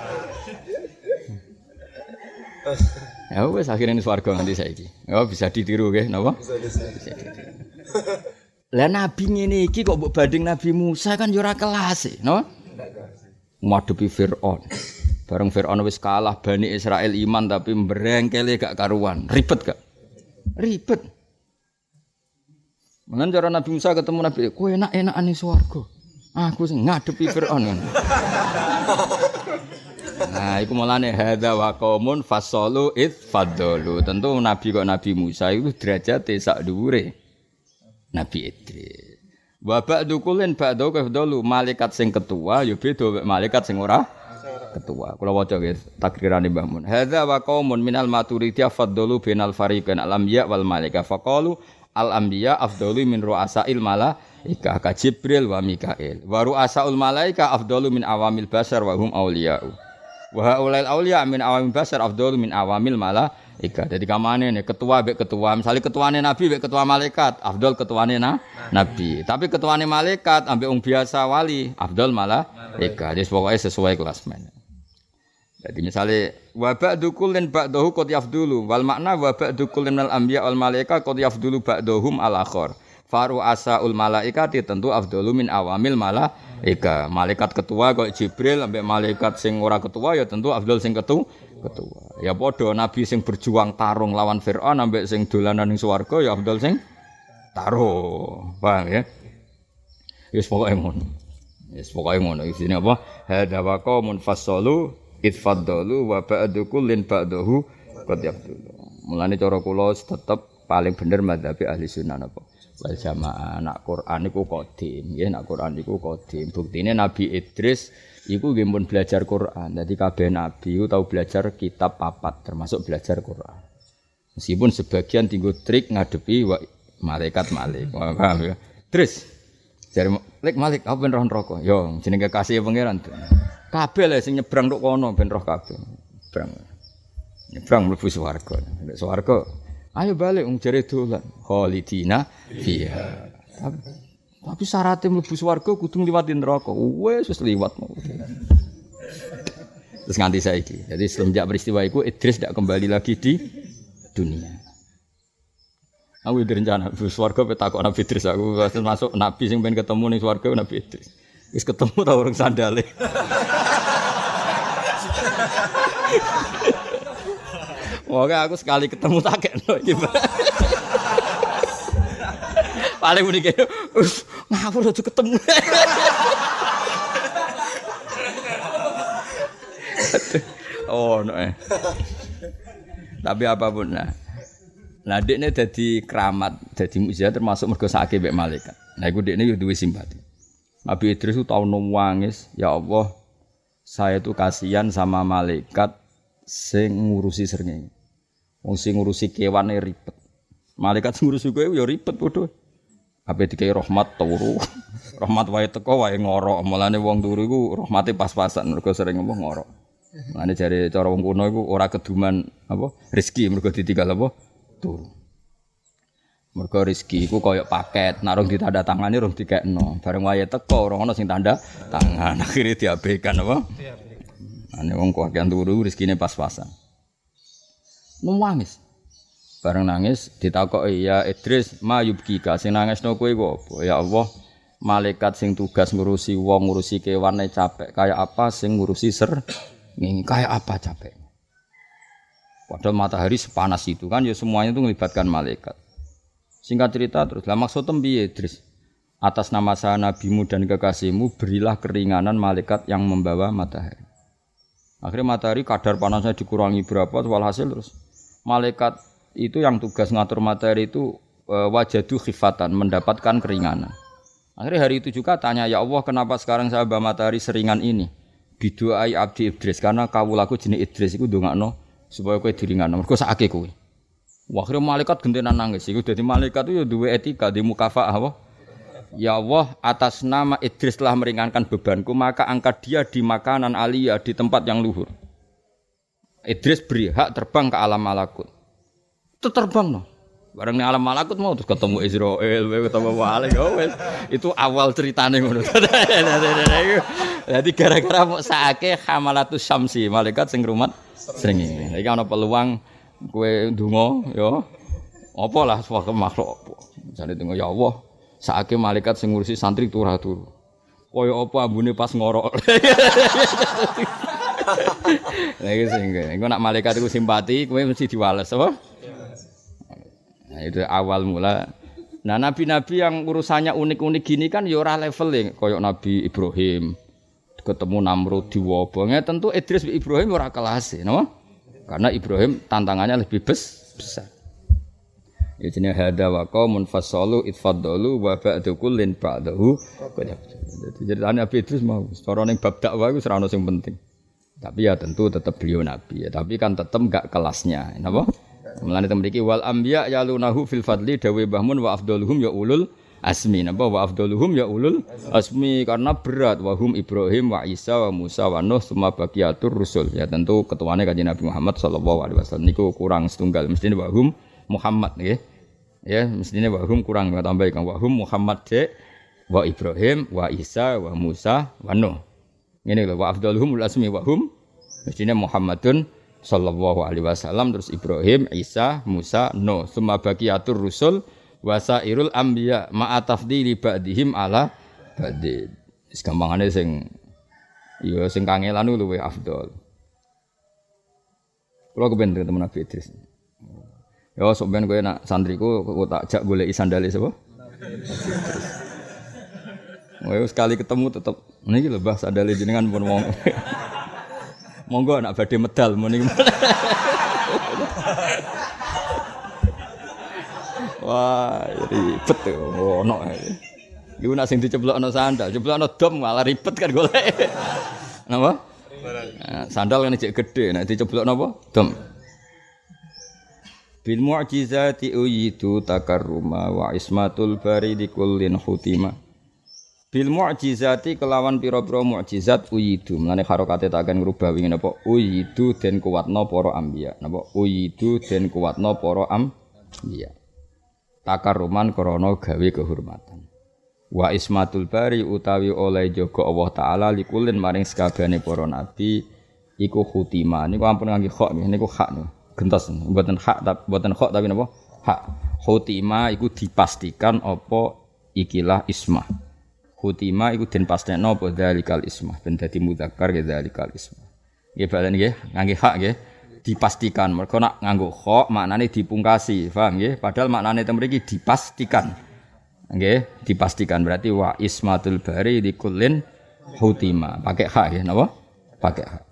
Ya wes akhirnya ini swarga nganti saiki. Oh bisa ditiru nggih napa? Bisa ditiru. Lah nabi ngene iki kok mbok banding Nabi Musa kan yo ora kelas e, no? Ngadepi Firaun. Bareng Firaun wis kalah Bani Israel iman tapi mbrengkele gak karuan. Ribet gak? Ribet. Mengen cara Nabi Musa ketemu Nabi, "Kowe enak-enakan ning swarga." Aku sing ngadepi Firaun. Nah, iku mulane hadza wa qaumun fasalu id fadalu. Tentu nabi kok Nabi Musa itu derajate sak dhuwure Nabi Idris. Wa ba'du kullin ba'du kafdalu malaikat sing ketua ya beda malaikat sing ora ketua. Kula waca nggih takrirane Mbah Mun. Hadza wa qaumun minal maturidiyah faddalu bainal fariqain al anbiya wal malaika faqalu al anbiya afdalu min ru'asail malaika ka Jibril wa Mikail. Wa ru'asaul malaika afdalu min awamil basar wa hum auliya'u. Wa haulail auliya min awamil basar afdalu min awamil malaika. Jadi kamane nih ketua be ketua, misalnya ketuane nabi be ketua malaikat, afdal ketuane na nabi. Tapi ketuane malaikat ambek wong biasa wali, afdal malaika. Jadi pokoknya sesuai kelas men. Jadi misalnya wa ba'du kullin ba'dahu qad yafdulu wal makna wa ba'du kullin al anbiya wal malaika qad yafdulu ba'dahum al akhar. Faru asaul malaikati tentu afdalu min awamil malaika. Malaikat ketua kok Jibril ambek malaikat sing ora ketua ya tentu afdal sing ketu ketua. Ya padha nabi sing berjuang tarung lawan Firaun ambek sing dolanan ning swarga ya afdal sing taruh. Paham ya? Wis pokoke ngono. Wis pokoke ngono. Isine apa? Hadza wa qaumun fassalu itfaddalu wa ba'du kullin ba'dahu qad yafdulu. Mulane cara kula tetep paling bener madzhab ahli sunnah apa? Wal jamaah nak Quran niku kodim ya nak Quran niku kodim buktine Nabi Idris iku nggih pun belajar Quran. Dadi kabeh nabi tau belajar kitab papat termasuk belajar Quran. Meskipun sebagian tinggu trik ngadepi wa, malaikat malik. Paham ya? Idris jare lek malik apa ben roh neraka. Yo jenenge kekasih pangeran kabeh le sing nyebrang tok kono ben roh kabeh. Nyebrang. Nyebrang mlebu swarga. Swarga Ayo balik wong jare dolan. Khalidina fiha. Tapi, tapi syaratnya mlebu swarga kudu ngliwati neraka. Wes wis liwat. Terus nganti saiki. Jadi semenjak peristiwa itu Idris tidak kembali lagi di dunia. Aku udah rencana, swarga petakok Nabi Idris aku masuk Nabi sing pengen ketemu nih swarga Nabi Idris. Wis ketemu tau orang sandale. Moga aku sekali ketemu tak kena Paling muni kene, ngawur aja ketemu. oh, no eh. Tapi apa pun nah. Nah, ini jadi keramat, jadi mujizat termasuk mergo sakit mbek malaikat. Nah, iku dekne yo duwe simpati. Nabi Idris itu tahu nangis, ya Allah, saya itu kasihan sama malaikat sing ngurusi srengenge. Wong sing ngurusi kewane ribet. Malaikat sing ngurusi kowe ya ribet padha. Ape dikai rahmat turu. rahmat wae teko wae ngorok. Mulane wong turu iku rahmate pas-pasan mergo sering ngomong ngorok. Mulane jare cara wong kuno iku ora keduman apa rezeki mergo ditinggal apa turu. Mergo rezeki iku koyo paket, nek rong ditanda tangani rong dikekno. Bareng wae teko ora ono sing tanda tangan. Akhire diabaikan apa? Diabaikan. Ane wong kakean turu rezekine pas-pasan nangis. Bareng nangis ditakoki ya Idris ma yubkika sing nangisno kowe apa? Ya Allah, malaikat sing tugas ngurusi wong ngurusi kewane capek kayak apa sing ngurusi ser nging kayak apa capek. Padahal matahari sepanas itu kan ya semuanya itu melibatkan malaikat. Singkat cerita terus, lah maksud piye Idris? Atas nama saya nabimu dan kekasihmu berilah keringanan malaikat yang membawa matahari. Akhirnya matahari kadar panasnya dikurangi berapa, walhasil terus malaikat itu yang tugas ngatur materi itu e, wajadu khifatan, mendapatkan keringanan. Akhirnya hari itu juga tanya, ya Allah kenapa sekarang saya bawa matahari seringan ini? Biduai abdi Idris, karena kau laku jenis Idris itu no supaya kau diringan. Mereka sakit kue. Wah, akhirnya malaikat gentenan nangis. Itu jadi malaikat itu ya dua etika di mukafa apa? Ya Allah, atas nama Idris telah meringankan bebanku, maka angkat dia di makanan alia di tempat yang luhur. Idris beri hak terbang ke alam malakut. Itu terbang no. Bareng alam malakut mau terus ketemu Israel, ketemu Malik, oh, itu awal ceritanya ngono. Jadi gara-gara mau sake hamalatus syamsi, malaikat sing rumat sering ini. Jadi ana peluang kue dungo, yo, apa lah suatu makhluk. Misalnya dungo ya Allah, sake malaikat sing ngurusi santri turah turu. Koyo apa ambune pas ngorok. Lah iki sing engko nak malaikat iku simpati, kowe mesti diwales apa? Nah, itu awal mula. Nah, nabi-nabi yang urusannya unik-unik gini kan ya ora level koyok Nabi Ibrahim. Ketemu Namrud di wabah. tentu Idris Ibrahim ora kelas, no? Karena Ibrahim tantangannya lebih bes, besar. Ya jenis hada wa qaumun fasalu itfaddalu wa ba'du kullin ba'dahu. Jadi Nabi Idris mau cara ning bab dakwah iku ora ono sing penting. Tapi ya tentu tetap beliau nabi ya. Tapi kan tetap enggak kelasnya. Napa? Mulane mriki wal anbiya yalunahu fil fadli dawe bahmun wa afdaluhum ya ulul asmi. Napa? Wa afdaluhum ya ulul asmi. Karena berat. Wahum Ibrahim wa Isa wa Musa wa Nuh semua bagiatur rusul. Ya tentu ketuanya kanjeng Nabi Muhammad sallallahu alaihi wasallam niku kurang setunggal. Mesti wahum Muhammad nggih. Ya mestinya wahum kurang tambah kan. Wahum Muhammad de wa Ibrahim wa Isa wa Musa wa Nuh ini lho wa afdaluhum asmi wa hum Muhammadun sallallahu alaihi wasallam terus Ibrahim, Isa, Musa, Nuh. Summa baqiyatur rusul wasairul anbiya ma'a tafdili ba'dihim ala ba'din. Wis gampangane sing ya sing kangelan luwih afdal. Kalau kepen teman Nabi Idris. Ya sok ben kowe nak santriku kok tak jak golek sandale sapa? Oh, sekali ketemu tetap Niki lho Mbah sandale jenengan pun wong. Monggo anak badhe medal muni. Wah, ribet ono. Iku nak sing diceblokno sandal, ceblokno dom malah ribet kan golek. Napa? Nah, sandal kan cek gede, nek diceblokno apa? Dom. Bil mu'jizati uyitu takarruma wa ismatul bari kullin hutima bil mu'jizati kelawan pira-pira mukjizat uyidu. Mlane harokate tak akan ngrubah wingi napa uyidu den kuwatno para anbiya napa uyidu den kuwatno para anbiya takaruman krana gawe kehormatan. Wa ismatul bari utawi oleh jaga Allah taala likulin maring sekabehane para nabi iku khutima niku ampun ngangge khok niku hak niku. Gentos. Mboten hak tapi mboten khok tapi napa? Hak. Khutima iku dipastikan apa ikilah ismah Hutima iku den pastekno apa dzalikal ismah ben dadi mudzakkar ya dzalikal ismah. Nggih balen nggih ngangge hak nggih dipastikan. Mergo nak nganggo kha maknane dipungkasi, paham nggih? Padahal maknane teng mriki dipastikan. Nggih, dipastikan berarti wa ismatul bari di kullin hutima. Pakai hak nggih napa? Pakai hak.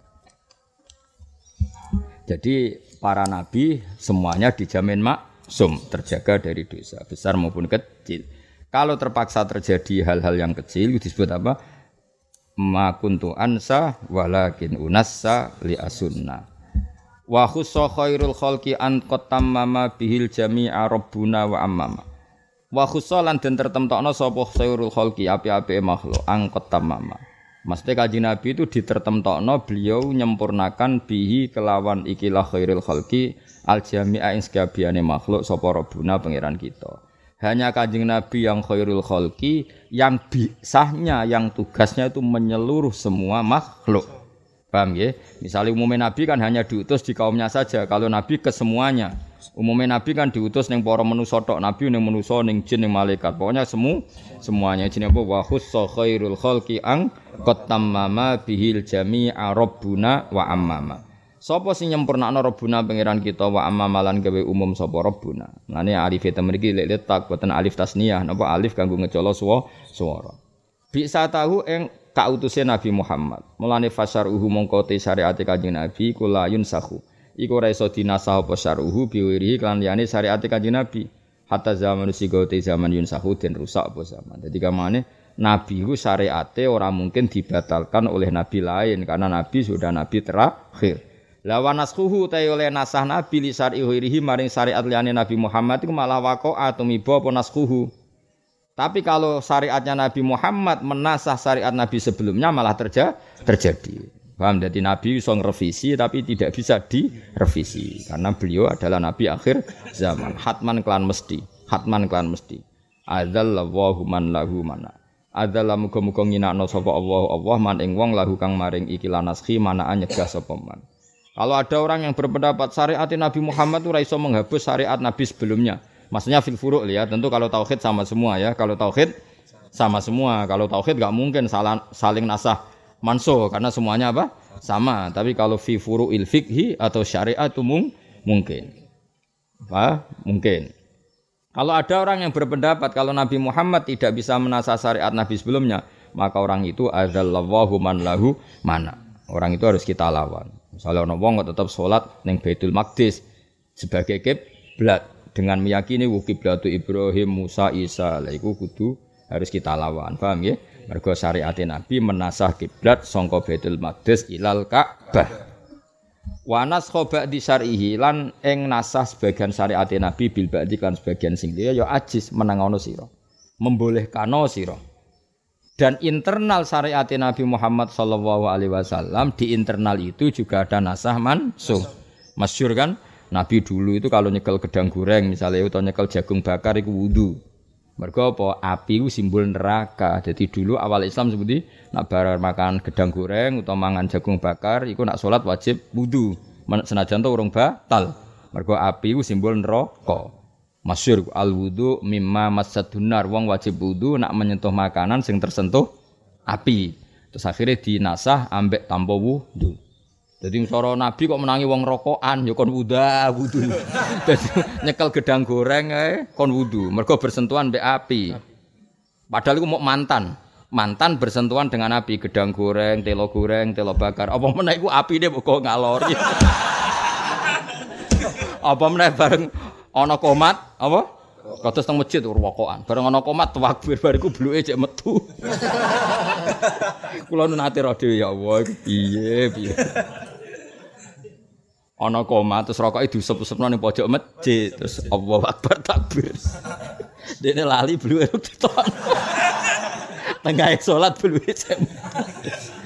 Jadi para nabi semuanya dijamin maksum terjaga dari dosa besar maupun kecil. Kalau terpaksa terjadi hal-hal yang kecil disebut apa? Ma kuntu ansa walakin unassa li asunna. Wa khussa khairul khalqi an qatamma bihil jami'a rabbuna wa ammama. Wa khussa lan den tertemtokno sapa khairul khalqi api-api makhluk an qatamma. Maksudnya kaji Nabi itu ditertemtokno beliau nyempurnakan bihi kelawan ikilah khairul khalqi al jami'a ing makhluk sapa rabbuna pangeran kita hanya kanjeng Nabi yang khairul khalqi yang bisahnya yang tugasnya itu menyeluruh semua makhluk. Paham ya? Misalnya umumnya Nabi kan hanya diutus di kaumnya saja. Kalau Nabi ke semuanya. Umumnya Nabi kan diutus neng para manusa tok, Nabi neng manusa neng jin neng malaikat. Pokoknya semu semuanya jenenge apa? Wa khussa khairul khalqi ang qatamama bihil jami'a rabbuna wa ammama. Sapa sing nyempurnakno Rabbuna pangeran kita wa amma malan gawe umum sapa Rabbuna. Mane alif eta mriki lek letak boten alif tasniyah napa alif kanggo ngecolo swara. Bisa tahu ing kautuse Nabi Muhammad. Mulane fasaruhu mongko te syariat Kanjeng Nabi kula yunsahu. Iku ora iso dinasah apa syar'uhu biwiri kan liyane syariat Kanjeng Nabi. Hatta zaman usigo te zaman yunsahu den rusak apa zaman. Dadi kamane Nabi itu syariate orang mungkin dibatalkan oleh nabi lain karena nabi sudah nabi terakhir. La wa naskhuhu ta oleh nasah nabi li syar'i maring syariat liyane Nabi Muhammad iku malah waqa'a tumiba apa naskhuhu. Tapi kalau syariatnya Nabi Muhammad menasah syariat Nabi sebelumnya malah terja terjadi. Paham? Jadi Nabi bisa ngerevisi tapi tidak bisa direvisi karena beliau adalah Nabi akhir zaman. Hatman klan mesti, hatman klan mesti. Adzallahu man lahu mana. Adzalla muga-muga nginakno sapa Allah Allah man ing wong lahu kang maring iki lanaskhi manaan nyegah sapa man. Kalau ada orang yang berpendapat syariat Nabi Muhammad itu raiso menghapus syariat Nabi sebelumnya. Maksudnya fil furuk ya. Tentu kalau tauhid sama semua ya. Kalau tauhid sama semua. Kalau tauhid gak mungkin saling, saling nasah manso karena semuanya apa? Sama. Tapi kalau fi furu il fikhi atau syariat itu mung, mungkin. Apa? Mungkin. Kalau ada orang yang berpendapat kalau Nabi Muhammad tidak bisa menasah syariat Nabi sebelumnya, maka orang itu adzallahu man lahu mana. Orang itu harus kita lawan. Misalnya orang wong tetap sholat neng Baitul Maqdis sebagai kiblat dengan meyakini wu kiblatu Ibrahim, Musa, Isa. Lah iku kudu harus kita lawan. Paham ya? Mergo syariat Nabi menasah kiblat sangka Baitul Maqdis ilal Ka'bah. Wanas khoba di syarihi lan ing nasah sebagian syariat Nabi bil ba'di kan sebagian sing dia ya ajis menangono sira. Membolehkano sira. Dan internal syariat Nabi Muhammad sallallahu alaihi wasallam di internal itu juga ada nasah mansuh. Masyur kan? Nabi dulu itu kalau nyekel gedang goreng misalnya atau nyekel jagung bakar itu wudhu. Mergo apa? Api itu simbol neraka. Jadi dulu awal Islam seperti nak bar makan gedang goreng atau mangan jagung bakar, itu nak sholat wajib wudhu. Senajan tuh urung batal. Mergo api itu simbol neraka. Masyur al wudhu mimma masadunar. Wong wajib wudhu nak menyentuh makanan sing tersentuh api. Terus akhirnya dinasah ambek tanpa wudhu. Jadi soro Nabi kok menangi wong rokokan ya kon wuda wudu. Dadi nyekel gedang goreng ae kon wudu. Mergo bersentuhan mbek api. Padahal iku mau mantan. Mantan bersentuhan dengan api, gedang goreng, telo goreng, telo bakar. Apa meneh iku apine kok ngalori. apa meneh bareng ana komat, apa? Kados teng masjid rokokan. Bareng ana komat takbir bariku bluke cek metu. Kula nu nate ya Allah, piye piye ana koma terus rokoke diusep-usepno ning pojok masjid terus Allahu Akbar takbir. Dene lali bluwe ditok. Tengah salat bluwe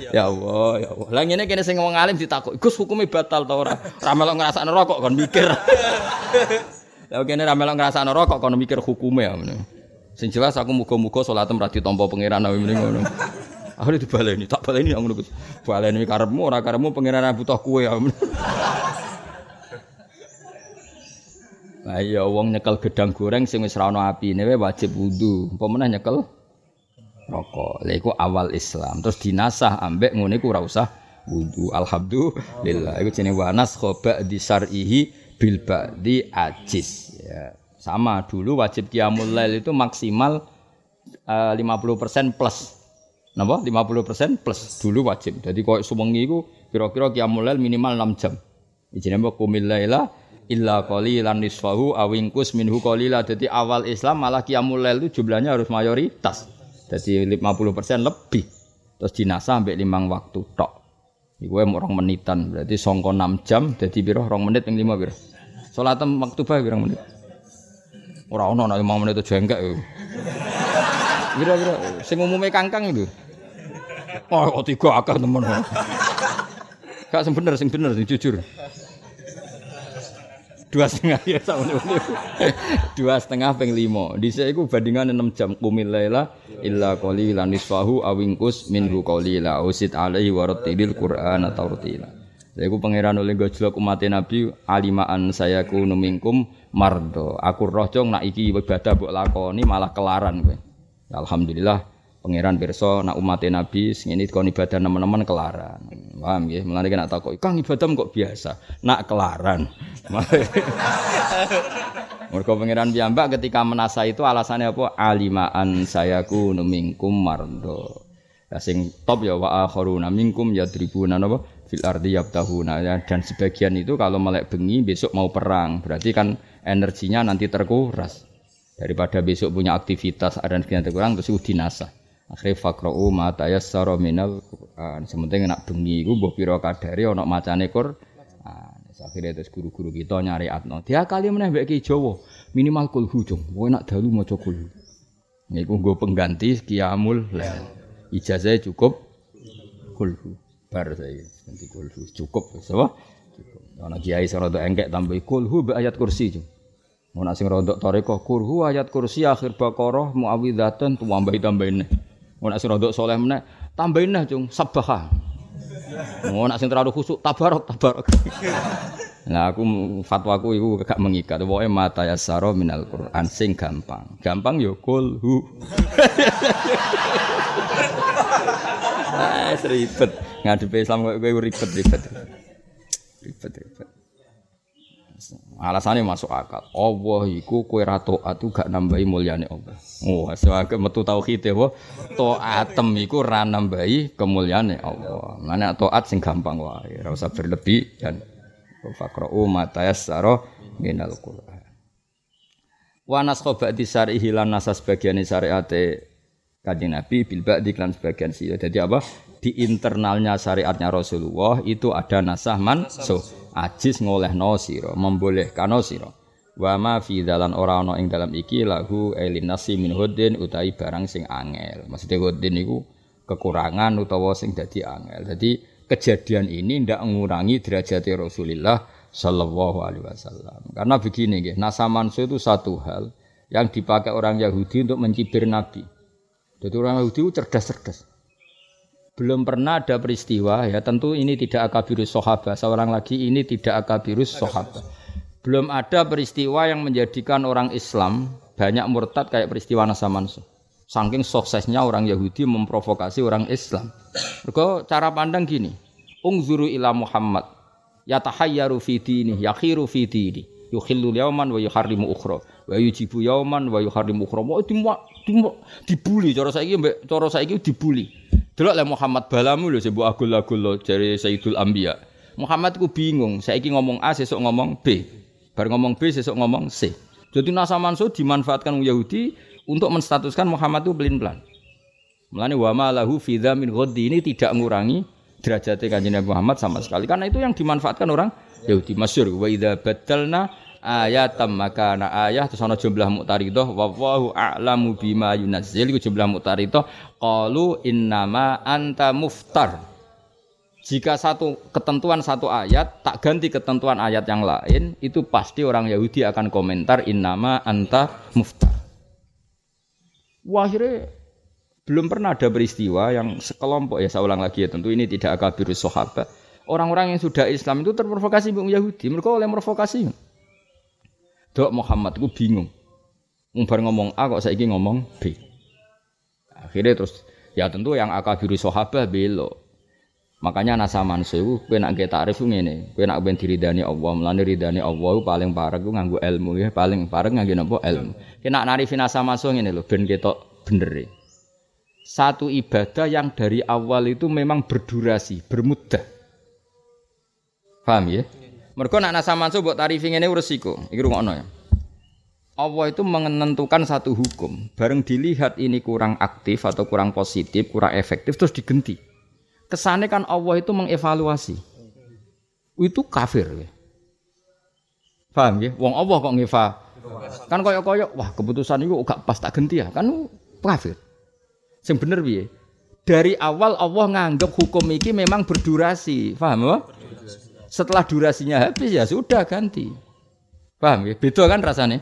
Ya Allah, ya Allah. Lah ngene kene sing wong alim ditakok, "Gus hukume batal ta ora?" Ra melok rokok kon mikir. Lah kene ra melok ngrasakno rokok kon mikir hukume ya. Sing jelas aku muga-muga salatem ra ditampa pangeran awe mrene ngono. Akhirnya dibaleni, tak baleni ngono Gus. Baleni karepmu ora karepmu pangeran butuh kue ya. Lah iya wong nyekel gedang goreng sing wis ra ono apine wajib wudu. Apa meneh nyekel rokok. Lha iku awal Islam. Terus dinasah ambek ngene iku ora usah wudu. Alhamdulillah. Iku jenenge wanas khoba di syar'ihi bil ba'di ajis. Ya. Sama dulu wajib qiyamul lail itu maksimal uh, eh, 50% plus. Napa? 50% plus dulu wajib. Jadi koyo suwengi iku kira-kira qiyamul lail minimal 6 jam. Jenenge kumil laila illa qalilan nisfahu awingkus minhu qalila. Jadi awal Islam malah qiyamul lail itu jumlahnya harus mayoritas. Jadi 50% lebih. Terus dinasa sampai limang waktu tok. Iku orang menitan, berarti songko 6 jam jadi biro orang menit yang 5 biro. Salat waktu bae pirang menit. Ora ono nek 5 menit itu jengkek. Biro-biro sing umume kangkang itu. Oh, tiga akeh temen. Gak sing bener, sing bener, sing jujur dua setengah ya sama dua setengah peng limo di saya itu bandingan enam jam. Kumil illa koli lanisfahu awingkus minhu qalila usit alaihi warattilil qur'an atau rutila saya pangeran oleh gojlok umat nabi alimaan saya ku numingkum mardo. Aku rohjong nak iki ibadah buat lakoni malah kelaran gue alhamdulillah pangeran pirsa nak umat nabi sing ini kon ibadah teman-teman kelaran. Paham ya mulane nak takok kang ibadah kok biasa? Nak kelaran. Mergo pangeran piyambak ketika menasa itu alasannya apa? Alimaan sayaku numingkum mardo. Ya sing top ya wa akharuna minkum yadribuna napa? Fil ardi yabtahuna. Ya dan sebagian itu kalau melek bengi besok mau perang. Berarti kan energinya nanti terkuras. Daripada besok punya aktivitas ada yang terkurang terus dinasah Akhire faqra'u ma tayassara minal Qur'an. Sementing nak bengi iku mbok pira kadare ana macane Qur'an. Akhirnya terus guru-guru kita nyari atno. Dia kali meneh mbek Jawa minimal kulhu cung. Kowe nak dalu maca kulhu. Niku nggo pengganti qiyamul lail. Ijazah cukup kulhu. Bar saya ganti kulhu cukup wis apa? Cukup. Ana kiai sing rada engkek tambah kulhu be ayat kursi cung. Mau nak sing rada tarekah kulhu ayat kursi akhir Baqarah muawwidzatan tambahi-tambahin. Mau nak sing rodok soleh meneh, tambahin nah cung sabaha. Mau nak sing terlalu khusuk tabarok tabarok. Nah aku fatwaku itu gak mengikat. Pokoknya mata ya saro minal Quran sing gampang. Gampang yo kulhu. Ah, ribet. Ngadepi Islam gue ribet ribet. Ribet ribet. Alasannya masuk akal. Allah iku kue rato atu gak nambahi mulyane Allah. Oh, sebagai metu tauhid ya, atem iku ra nambahi kemuliaane Allah. Mana taat sing gampang wae, ora usah berlebih dan faqra'u ma tayassara al Qur'an. Wa naskha ba'di syar'ihi lan nasa sebagian syariate Kanjeng Nabi bilba di klan sebagian sih. Jadi apa? Di internalnya syariatnya Rasulullah itu ada nasah mansuh. Ajis ngoleh no siro, membolehkan no siro. Wa ma fi dalan ora ana ing dalam iki lahu elin nasi min hudin utai barang sing angel. Maksudnya hudin iku kekurangan utawa sing dadi angel. Jadi kejadian ini ndak mengurangi derajat Rasulullah sallallahu alaihi wasallam. Karena begini nggih, nasa mansuh itu satu hal yang dipakai orang Yahudi untuk mencibir Nabi. Jadi orang Yahudi itu cerdas-cerdas. Belum pernah ada peristiwa ya tentu ini tidak akabirus sahabat. Seorang lagi ini tidak akabirus sahabat. Belum ada peristiwa yang menjadikan orang Islam banyak murtad kayak peristiwa Nasa Mansuh. Saking suksesnya orang Yahudi memprovokasi orang Islam. Mereka cara pandang gini. Ungzuru ila Muhammad. Yatahayyaru fi dini, yakhiru fi dini. Yukhillu yauman wa yuharrimu ukhra wa yujibu yauman wa yuharrimu ukhra. Mau dibuli cara saiki mbek cara saiki dibuli. Delok le Muhammad balamu lho sebut agul-agul lo dari Sayyidul Anbiya. Muhammad ku bingung, saiki ngomong A sesuk ngomong B. Bar ngomong B sesuk ngomong C. Jadi Nasa Mansur dimanfaatkan Yahudi untuk menstatuskan Muhammad itu pelin-pelan. Mulane wa ma lahu min ghaddi ini tidak mengurangi derajatnya kanjeng Nabi Muhammad sama sekali. Karena itu yang dimanfaatkan orang Yahudi masyhur wa idza badalna ayatam maka ana ayah terus ana jumlah muqtaridah wallahu a'lamu bima yunazzil. Iku jumlah muqtaridah qalu innama anta muftar. Jika satu ketentuan satu ayat tak ganti ketentuan ayat yang lain itu pasti orang Yahudi akan komentar innama anta muftar. Wahire belum pernah ada peristiwa yang sekelompok ya saya ulang lagi ya tentu ini tidak akabirus sahabat. Orang-orang yang sudah Islam itu terprovokasi Yahudi mereka oleh provokasi Dok Muhammad ku bingung. Umbar ngomong A kok saiki ngomong B. Akhirnya terus ya tentu yang akabiru sahabat belo. Makanya nasa mansu kowe nak takrif ngene, kowe nak ben diridani Allah, melane ridani Allah paling parek ku nganggo ilmu ya, paling parek nganggo napa ilmu. Kena narifi nasa mansu ngene lho ben ketok bener. Satu ibadah yang dari awal itu memang berdurasi, bermudah. Paham ya? Mereka nak nasa mansuh buat tarifing ini resiko. Iki rungokno ya. Allah itu menentukan satu hukum. Bareng dilihat ini kurang aktif atau kurang positif, kurang efektif, terus digenti. Kesannya kan Allah itu mengevaluasi. Itu kafir. Ya. Paham ya? Wong Allah kok ngeva. Kan koyok-koyok, wah keputusan itu gak pas tak ganti ya. Kan kafir. Yang bener biye. Dari awal Allah nganggap hukum ini memang berdurasi. Paham ya? Setelah durasinya habis ya sudah ganti. Paham ya? Beda kan rasanya?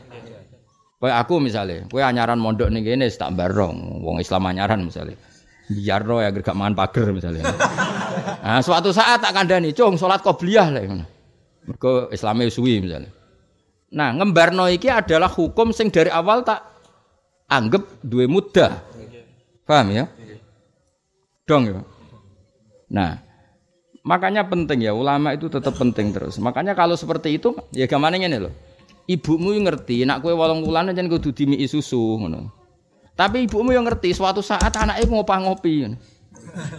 Kayak aku misalnya, kue anyaran mondok nih gini tak barong, wong Islam anyaran misalnya. Biar roh ya gak mangan pagar misalnya. Nah, suatu saat tak kandani, cung sholat qobliyah lah. Mereka Islamnya suwi misalnya. Nah, ngembarno iki adalah hukum sing dari awal tak anggap dua mudah. Paham ya? Dong ya. Nah, Makanya penting ya ulama itu tetap penting terus. Makanya kalau seperti itu ya gimana ini loh. Ibumu yang ngerti, nak kue walong bulan aja kudu dimi susu ngono. Tapi ibumu yang ngerti suatu saat anaknya ngopah ngopi.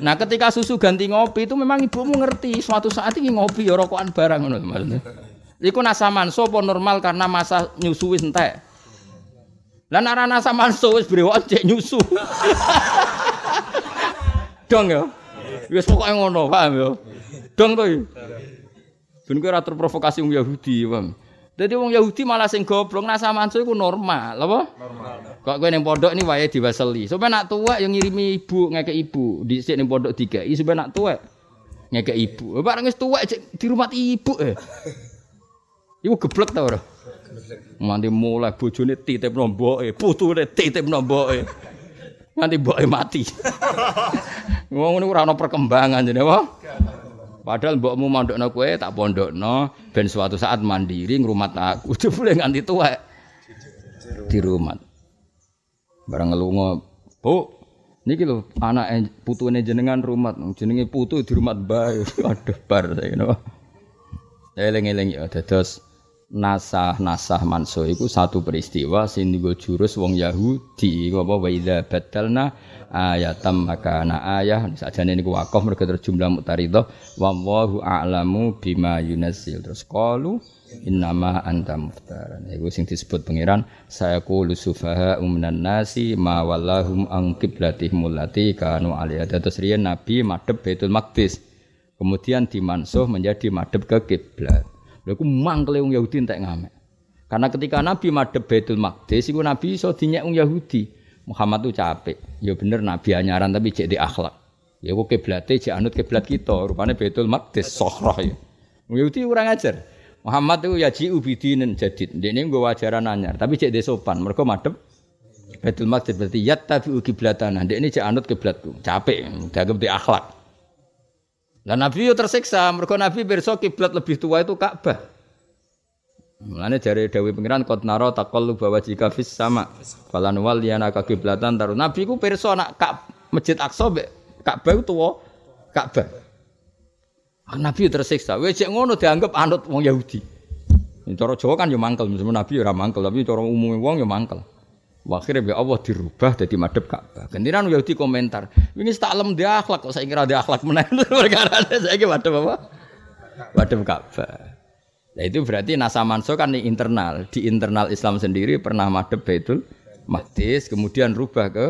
Nah ketika susu ganti ngopi itu memang ibumu ngerti suatu saat ini ngopi ya rokokan barang ngono maksudnya. Iku nasa manso normal karena masa nyusu wis entek. Lah nek nasa manso wis brewok cek nyusu. Dong ya. Wis pokoke ngono, paham ya? Dong to. Ben kowe ora terprovokasi wong Yahudi, paham? Dadi wong Yahudi malah sing goblok nah samansu iku normal, apa? Normal. Kok kowe ning pondok ini wae diwaseli. Sampe nak tuwek yang ngirimi ibu ngeke ibu, dhisik ning pondok dikai sampe nak tuwek ngeke ibu. Bareng wis tuwek di rumah ibu eh. Iku geblek ta ora? Nganti mulai bojone titip nomboke, putune titip nomboke. Nganti mboke mati. Wong ngono ora ana perkembangan jane apa? Padahal mbokmu mondokno kowe tak pondokno ben suatu saat mandiri ngrumat aku. Jebule nganti tuwek. Di rumah. Barang ngelunga, "Bu, niki lho anak putune jenengan rumah, jenenge putu di rumah bae." Aduh bar saya ngono. Eling-eling ya dados nasah-nasah manso iku satu peristiwa sing digo jurus wong Yahudi. Iku apa? Wa idza batalna ayatam makana ayah. Sajane niku wakaf mergo terus jumlah mutaridah wallahu a'lamu bima yunazzil. Terus qalu innama anta muftaran iku sing disebut pangeran saya qulu sufaha umnan nasi ma wallahum an qiblatihim allati kanu alaiha. Terus riyen nabi madhep Baitul Maqdis. Kemudian dimansuh menjadi madhep ke kiblat Lha iku wong Yahudi entek ngamek. Karena ketika Nabi madhep Baitul Maqdis iku Nabi iso dinyek wong Yahudi. Muhammad tuh capek. Ya bener Nabi anyaran tapi cek di akhlak. Ya kok kiblate cek anut kiblat kita, rupane Baitul Maqdis sohroh ya. Wong Yahudi kurang ajar. Muhammad itu ya ji ubidinen jadid. Dene nggo wajaran anyar, tapi cek de sopan. Mergo madhep Baitul Maqdis berarti kiblatana. Dek ini cek anut kiblatku. Capek, dianggap di akhlak. Lah Nabi yo tersiksa, mergo Nabi pirsa kiblat lebih tua itu Ka'bah. Mulane jare Dewi naro taqallu bawa jika fis sama. Falan wal yana ka kiblatan taru. Nabi ku pirsa nak Ka'bah Masjid Aqsa mbek Ka'bah itu tua Ka'bah. Ah, Nabi tersiksa. Wis ngono dianggap anut wong Yahudi. Cara Jawa kan yo mangkel, Nabi ora mangkel, tapi cara umumnya wong yo mangkel. Akhirnya be Allah dirubah jadi madep Ka'bah. Gantiran Yahudi komentar, ini tak lem dia akhlak kok saya kira dia akhlak menaik perkara saya kira madep apa? Madep Ka'bah. Nah itu berarti nasa manso kan di internal, di internal Islam sendiri pernah madep Baitul Maqdis, kemudian rubah ke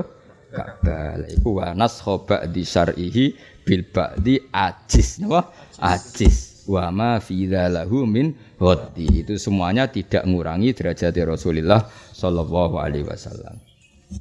Ka'bah. Iku wa nashoba di syar'ihi bil ba'di ajis, napa? Ajis. Wa ma fi min. Itu semuanya tidak mengurangi derajat Rasulullah sallallahu alaihi wasallam.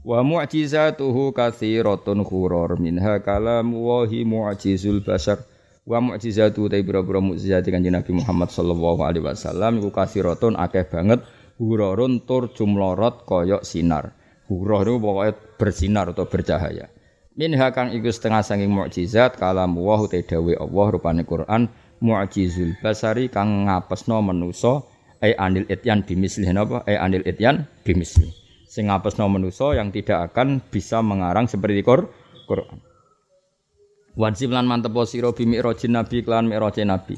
Wa mu'jizatuhu katsiratun khurur minha kalam wahi mu'jizul basar. Wa mu'jizatu ta boro-boro mukjizat Kanjeng Nabi Muhammad sallallahu alaihi wasallam iku katsiratun akeh banget hururun tur jumlorot koyok sinar. Hurur itu pokoknya bersinar atau bercahaya. Minha kang iku setengah sanging mukjizat kalam wa te dawe Allah rupane Quran mu'jizul basari kang ngapesno manusa ai anil ityan bimisli. Napa ai anil ityan bimisli. Sing ngapesno manusa yang tidak akan bisa mengarang seperti Quran. Wajib lan mantep sira bi mi'rajin nabi klan mi'rajin nabi.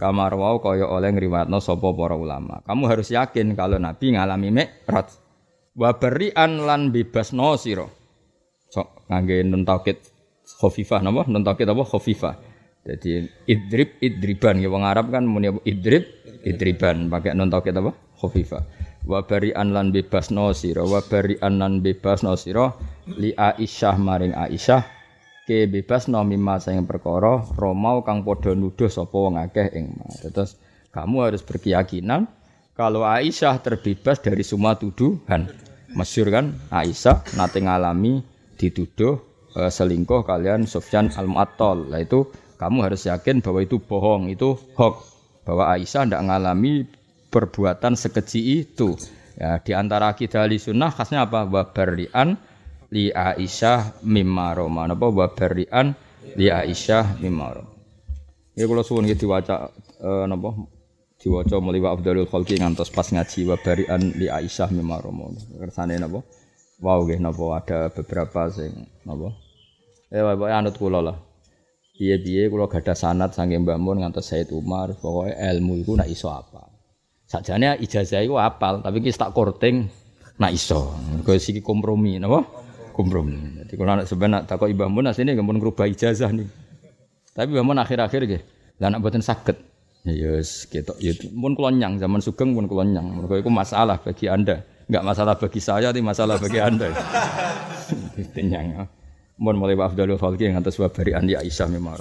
Kamar wau kaya oleh ngriwatno sapa para ulama. Kamu harus yakin kalau nabi ngalami mi'raj. Wa barian lan bebasno sira. Sok ngangge nun taukid khafifah napa? Nun taukid apa? Khafifah jadi idrib idriban ya wong Arab kan muni idrib idriban pakai non tauhid apa? Khafifa. Wa bari'an lan bebas no sira wa bari'an lan bebas no sira li Aisyah maring Aisyah ke bebas no mimma sing perkara romau kang padha nuduh sapa wong akeh ing Terus kamu harus berkeyakinan kalau Aisyah terbebas dari semua tuduhan. Masyur kan Aisyah nate ngalami dituduh uh, selingkuh kalian Sufyan al-Mu'attal. Lah itu kamu harus yakin bahwa itu bohong, itu hoax. Bahwa Aisyah tidak mengalami perbuatan sekeji itu. Ya, di antara kita ahli sunnah khasnya apa? Wabarian li Aisyah mimma roma. Apa wabarian li Aisyah mimma roma. Ya kalau suwun gitu diwaca uh, napa diwaca meliwa Abdul Khalqi ngantos pas ngaji wabarian li Aisyah mimma roma. Kersane napa? Wow nggih napa ada beberapa sing napa? Eh anut kula lah. Piye-piye kula gadah sanad saking Mbah Mun ngantos Said Umar, pokoke ilmu iku nak iso apa. Sakjane ijazah iku apal, tapi ki tak korting nak iso. Kok siki kompromi napa? Kompromi. Jadi kalau anak sebenarnya tak kok Mbah Mun asline nggak ngerubah ijazah nih. Tapi Mbah Mun akhir-akhir nggih, lah anak boten saged. Ya yes, gitu. Ya pun kelonyang zaman Sugeng pun kelonyang. Mergo iku masalah bagi Anda. Enggak masalah bagi saya, tapi masalah bagi Anda. Tenyang. Mohon mulai Afdalul Khalqi yang atas wabari Andi Aisyah memang